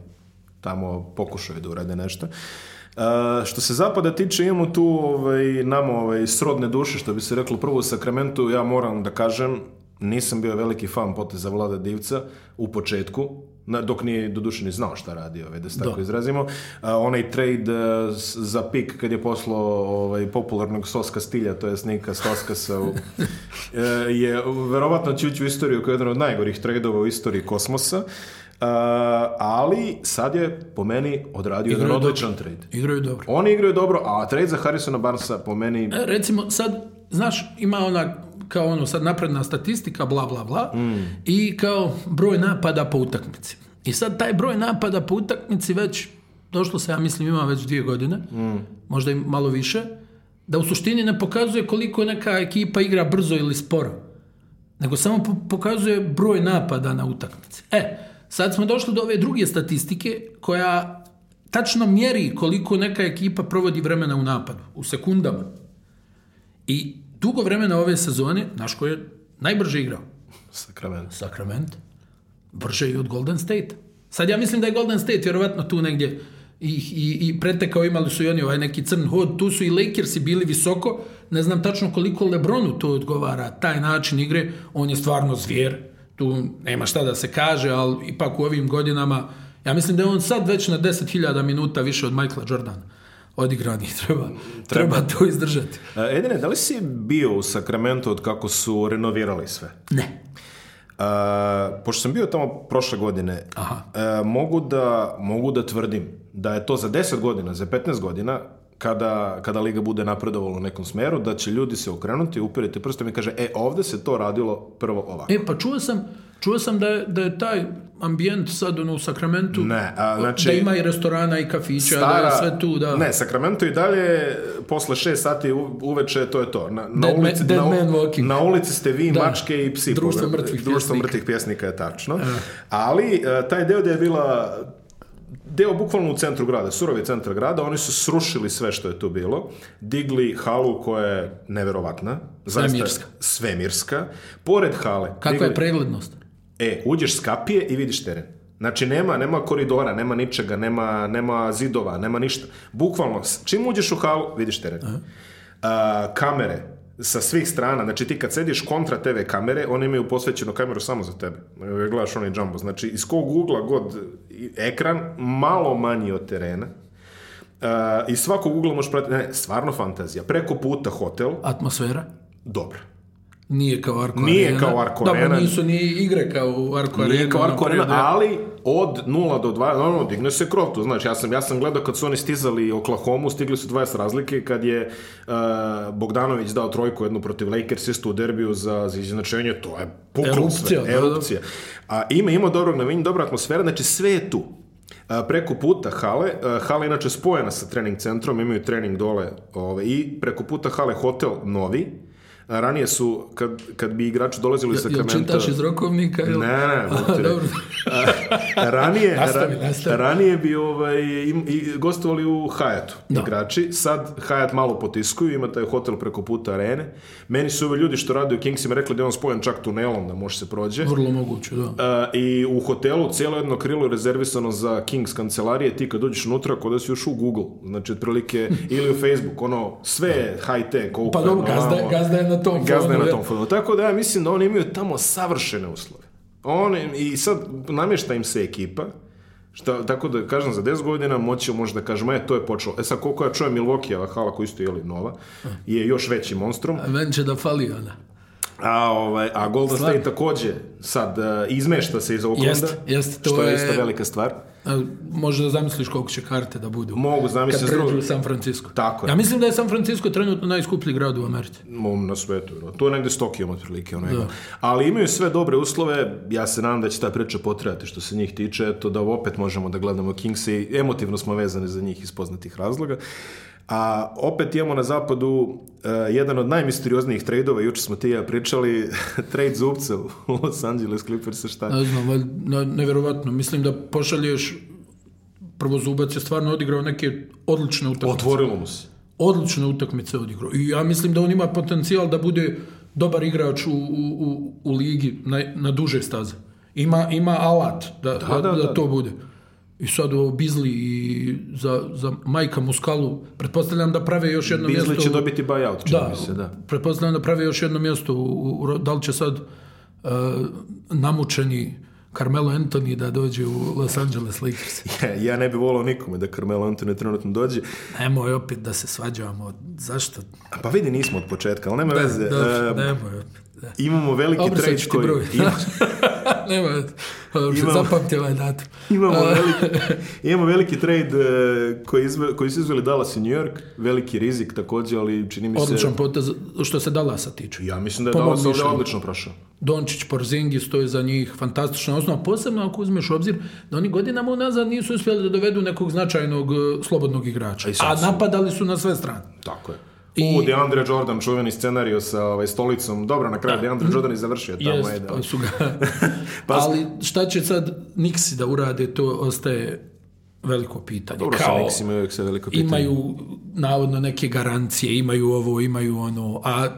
tamo pokušaju da urade nešto. Uh, što se zapada tiče, imamo tu ovaj, nama ovaj, srodne duše, što bi se reklo prvo u Sakramentu, ja moram da kažem, nisam bio veliki fan poteza Vlada Divca u početku, na, dok nije doduše ni znao šta radi, ovaj, da se tako da. izrazimo. A, onaj trade e, za pik kad je poslao ovaj, popularnog Soska Stilja, to je Nika Soskasa, u, e, je verovatno će u istoriju kao jedan od najgorih tradeova u istoriji kosmosa. Uh, ali sad je po meni odradio igraju jedan odličan dobro. trade. Igraju dobro. Oni igraju dobro, a trade za Harrisona Barnesa po meni... E, recimo sad, znaš, ima ona kao ono sad napredna statistika, bla, bla, bla, mm. i kao broj napada po utakmici. I sad taj broj napada po utakmici već, došlo se, ja mislim, ima već dvije godine, mm. možda i malo više, da u suštini ne pokazuje koliko neka ekipa igra brzo ili sporo, nego samo pokazuje broj napada na utakmici. E, sad smo došli do ove druge statistike koja tačno mjeri koliko neka ekipa provodi vremena u napadu, u sekundama. I dugo vremena ove sezone, naš ko je najbrže igrao? Sacramento. Sacramento. Brže i od Golden State. Sad ja mislim da je Golden State vjerovatno tu negdje i, i, i pretekao imali su i oni ovaj neki crn hod, tu su i Lakersi bili visoko, ne znam tačno koliko Lebronu to odgovara, taj način igre, on je stvarno zvijer, tu nema šta da se kaže, ali ipak u ovim godinama, ja mislim da je on sad već na 10.000 minuta više od Michaela Jordana odigranih, treba, treba, treba to izdržati. E, Edine, da li si bio u Sakramentu od kako su renovirali sve? Ne. Uh, pošto sam bio tamo prošle godine, Aha. Uh, mogu, da, mogu da tvrdim da je to za 10 godina, za 15 godina, kada, kada Liga bude napredovala u nekom smeru, da će ljudi se okrenuti, upiriti prstom i kaže, e, ovde se to radilo prvo ovako. E, pa čuo sam, Čuo sam da je, da je taj ambijent sad ono, u Sakramentu ne, a, znači, da ima i restorana i kafića stara, da je sve tu da. ne, Sakramentu i dalje posle 6 sati uveče to je to na, na, dead ulici, man, na, man na ulici ste vi da. mačke i psi društvo mrtvih, društvo mrtvih pjesnika je tačno Aha. E. ali e, taj deo da je bila deo bukvalno u centru grada, surovi centar grada, oni su srušili sve što je tu bilo, digli halu koja je neverovatna, svemirska. svemirska, pored hale. Kakva digli... je preglednost? E, uđeš s kapije i vidiš teren. Znači nema, nema koridora, nema ničega, nema, nema zidova, nema ništa. Bukvalno, čim uđeš u halu, vidiš teren. A, kamere sa svih strana, znači ti kad sediš kontra TV kamere, one imaju posvećenu kameru samo za tebe. Gledaš onaj džambo. Znači iz kog ugla god ekran, malo manji od terena, Uh, I svakog ugla možeš pratiti, ne, stvarno fantazija. Preko puta hotel. Atmosfera? Dobro. Nije kao Arko Nije kao Arko Dobro, Arena. nisu ni igre kao Arko Nije kao Arko Arena, ali od 0 do 2, normalno digne se krov, to znači ja sam, ja sam gledao kad su oni stizali Oklahoma, stigli su 20 razlike, kad je uh, Bogdanović dao trojku jednu protiv Lakers isto u derbiju za, za izjednačenje, to je puklo sve, erupcija. Da, da. A, ima, ima dobrog navinja, dobra atmosfera, znači sve je tu. E, preko puta hale, a, e, hale inače spojena sa trening centrom, imaju trening dole ove, ovaj, i preko puta hale hotel novi, Ranije su, kad, kad bi igrači dolazili sa kamenta... Jel čitaš iz rokovnika? Jel... Ne, ne, Dobro. ranije, nastavi, nastavi. ranije bi ovaj, im, i, gostovali u Hayatu no. Da. igrači. Sad Hayat malo potiskuju, ima taj hotel preko puta arene. Meni su ovi ljudi što rade u Kingsima rekli da je on spojen čak tunelom da može se prođe. Vrlo moguće, da. I u hotelu cijelo jedno krilo je rezervisano za Kings kancelarije. Ti kad uđeš unutra, kod da si još u Google. Znači, prilike, ili u Facebook. Ono, sve high tech. Open, pa dobro, gazda, gazda je na tom gazda je na tom fonu. Tako da ja mislim da oni imaju tamo savršene uslove. Oni, I sad namješta im se ekipa, Šta, tako da kažem, za 10 godina moći možda da kažemo, e, to je počelo. E sad, koliko ja čujem Milwaukee, hala koji isto je nova, je još veći monstrum. A ven će da fali ona. A, ovaj, a Golden State takođe sad e, izmešta se iz ovog jest, jest, to što je isto velika stvar. Može da zamisliš koliko će karte da budu. Mogu zamisliti. Kad pređu u San Francisco. Tako je. Ja mislim da je San Francisco trenutno najskuplji grad u Americi. Na svetu. To je negdje s Tokijom otprilike. Ono da. Ali imaju sve dobre uslove. Ja se nadam da će ta priča potrajati što se njih tiče. To da opet možemo da gledamo Kings i emotivno smo vezani za njih iz poznatih razloga. A opet imamo na zapadu uh, jedan od najmisterioznijih trejdova, juče smo ti ja pričali, trade zupca u Los Angeles Clippersa, šta? Ne znam, nevjerovatno. Mislim da pošalješ, prvo zubac je stvarno odigrao neke odlične utakmice. Otvorilo mu se. Odlične utakmice odigrao. I ja mislim da on ima potencijal da bude dobar igrač u, u, u, u ligi na, na duže staze. Ima, ima alat da, da, da, da to bude. I sad ovo Bizli i za, za Majka Muskalu, pretpostavljam da prave još jedno Bizli mjesto... Bizli će dobiti buyout, čini da, mi se, da. Pretpostavljam da prave još jedno mjesto, u, u, da li će sad uh, namučeni Carmelo Anthony da dođe u Los Angeles Lakers. Ja, ja ne bih volao nikome da Carmelo Anthony trenutno dođe. Nemoj opet da se svađavamo. Zašto? pa vidi, nismo od početka, ali nema da, veze. Da, uh, nemoj opet. Da. Imamo veliki Obrisat trade koji... Broj. Ima... Nema, imamo, zapamti ovaj datum. Imamo veliki, imamo veliki trade e, koji, izve, koji su izveli Dallas i New York, veliki rizik također, ali čini mi se... Odličan potez što se Dallasa tiče. Ja mislim da je Dallas ovdje odlično prošao. Dončić, Porzingi stoji za njih, fantastična osnova, posebno ako uzmeš obzir da oni godinama unazad nisu uspjeli da dovedu nekog značajnog e, slobodnog igrača. A, a napadali su na sve strane. Tako je. I... U, DeAndre Jordan, čuveni scenariju sa ovaj, stolicom. Dobro, na kraju da. DeAndre Jordan je završio tamo. Jest, ajde, da. pa su ga... pa... pa ali šta će sad Nixi da urade, to ostaje veliko pitanje. Dobro, Kao, sa imaju se veliko pitanje. Imaju, navodno, neke garancije, imaju ovo, imaju ono, a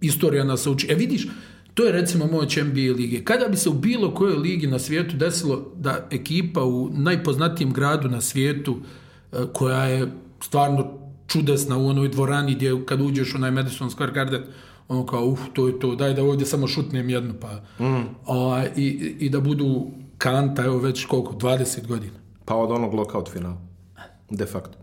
istorija nas uči. E, vidiš, to je recimo moć NBA lige. Kada bi se u bilo kojoj ligi na svijetu desilo da ekipa u najpoznatijem gradu na svijetu, e, koja je stvarno čudesna u onoj dvorani gdje kad uđeš u onaj Madison Square Garden, ono kao, uf, to je to, daj da ovdje samo šutnem jednu, pa... Mm. A, i, I da budu kanta, evo već koliko, 20 godina. Pa od onog lockout finala, de facto.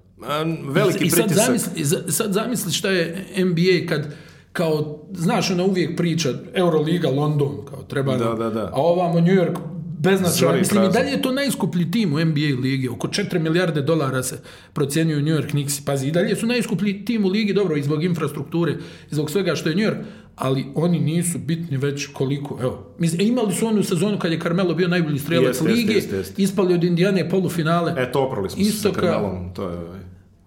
Veliki I, i sad pritisak. Zamisli, sad zamisli šta je NBA kad kao, znaš, ona uvijek priča Euroliga, London, kao treba... Da, da, da. A ovamo New York beznačajno. Mislim, i dalje je to najskuplji tim u NBA ligi. Oko 4 milijarde dolara se procjenjuju New York Knicks. Pazi, i dalje su najskuplji tim u ligi, dobro, i zbog infrastrukture, i zbog svega što je New York, ali oni nisu bitni već koliko. Evo, mislim, imali su onu sezonu kad je Carmelo bio najbolji strelac lige, jest, jest, jest. ispali od Indijane polufinale. E, to oprali smo istoka, sa Carmelom. To je,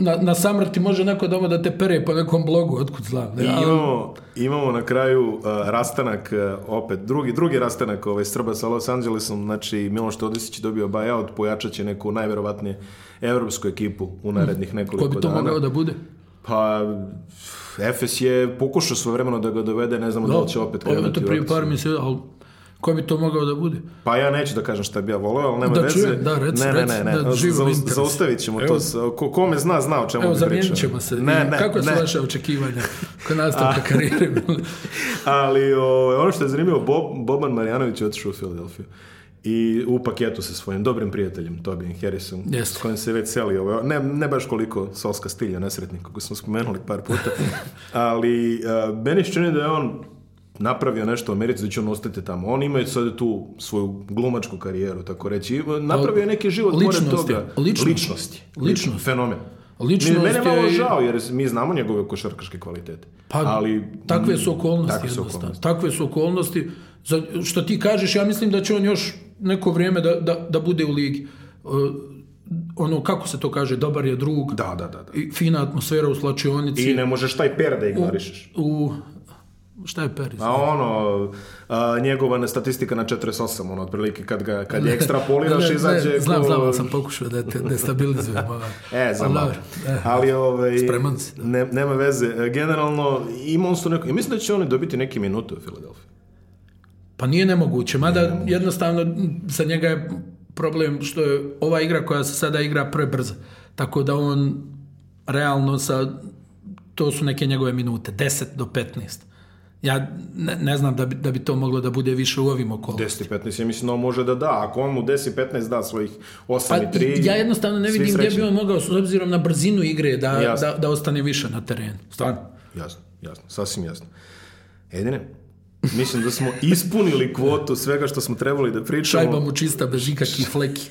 na, na samrti može neko doma da te pere po nekom blogu, otkud znam. Ne? Ali... Imamo, imamo na kraju uh, rastanak, uh, opet, drugi, drugi rastanak ovaj, Srba sa Los Angelesom, znači Miloš Todisić dobio buyout, pojačat će neku najverovatnije evropsku ekipu u narednih mm. nekoliko dana. Ko bi to dana. mogao da bude? Pa, Efes je pokušao svoje vremeno da ga dovede, ne znamo da, da li će da, opet pa krenuti. Ovo je to prije par mjeseci, ali Ko bi to mogao da bude? Pa ja neću da kažem šta bi ja voleo, ali nema da veze. Čujem, da, rec, ne, rec, ne, ne, ne, da živo Zau, Zaustavit ćemo Evo, to. Ko, kome zna, zna o čemu Evo, bi pričao. Evo, ćemo se. Ne, ne, Kako su ne. vaše očekivanja kod nastavka A, karijere? ali o, ono što je zanimljivo, Bob, Boban Marjanović je otišao u Filadelfiju. I u paketu sa svojim dobrim prijateljem Tobijem Harrisom, Jeste. s kojim se već seli ovaj, ne, ne baš koliko Solska stilja nesretnik, kako smo spomenuli par puta, ali a, meni čini da je on napravio nešto u Americi da znači, će on ostati tamo. On ima sad tu svoju glumačku karijeru, tako reći. Napravio je neki život ličnosti, toga. Ličnosti. Ličnosti. Ličnost. Fenomen. Ličnost Mene je malo žao, jer mi znamo njegove košarkaške kvalitete. Pa, ali, takve su mm, okolnosti. Takve su okolnosti. Takve su okolnosti. Za, što ti kažeš, ja mislim da će on još neko vrijeme da, da, da bude u ligi. Uh, ono, kako se to kaže, dobar je drug. Da, da, da. da. I fina atmosfera u slačionici. I ne možeš taj per da ignorišeš. U, u Šta je Peris? Pa ono, a, njegovana statistika na 48, ono, otprilike kad, ga, kad je ekstrapoliraš ne, izađe... Ne, znam, ko... znam, sam pokušao da te destabilizujem. e, znam, ali, e. ali ovaj, spreman si. Da. Ne, nema veze. E, generalno, ima on su neko... I mislim da će oni dobiti neke minute u Filadelfiji. Pa nije nemoguće, mada nije nemoguće. jednostavno za njega je problem što je ova igra koja se sada igra prebrza. Tako da on realno sa to su neke njegove minute, 10 do 15 ja ne, ne znam da bi, da bi to moglo da bude više u ovim okolnostima. 10 15, ja mislim da on može da da, ako on mu 10 15 da svojih 8 pa, i 3. Ja jednostavno ne vidim srećni. gdje bi on mogao s obzirom na brzinu igre da, da, da ostane više na terenu. Stvarno. Jasno, jasno, sasvim jasno. Edine, mislim da smo ispunili kvotu svega što smo trebali da pričamo. Šajba mu čista bez ikakvih fleki.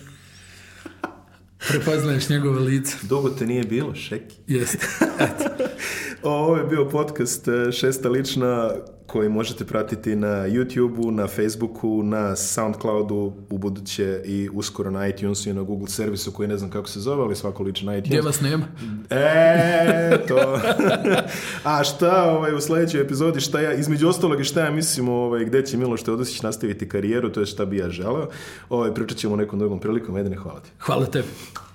Prepoznaješ njegove lice. Dugo te nije bilo, šeki. Jeste. Ovo je bio podcast e, Šesta lična koji možete pratiti na YouTubeu, na Facebooku, na Soundcloudu, u buduće i uskoro na iTunes-u i na Google servisu koji ne znam kako se zove, ali svako liči na iTunes. Gdje vas nema? E, to. A šta ovaj, u sledećoj epizodi, šta ja, između ostalog i šta ja mislim ovaj, gde će Miloš Teodosić nastaviti karijeru, to je šta bi ja želeo. Ovaj, pričat ćemo nekom drugom prilikom. Edine, hvala ti. Hvala tebi.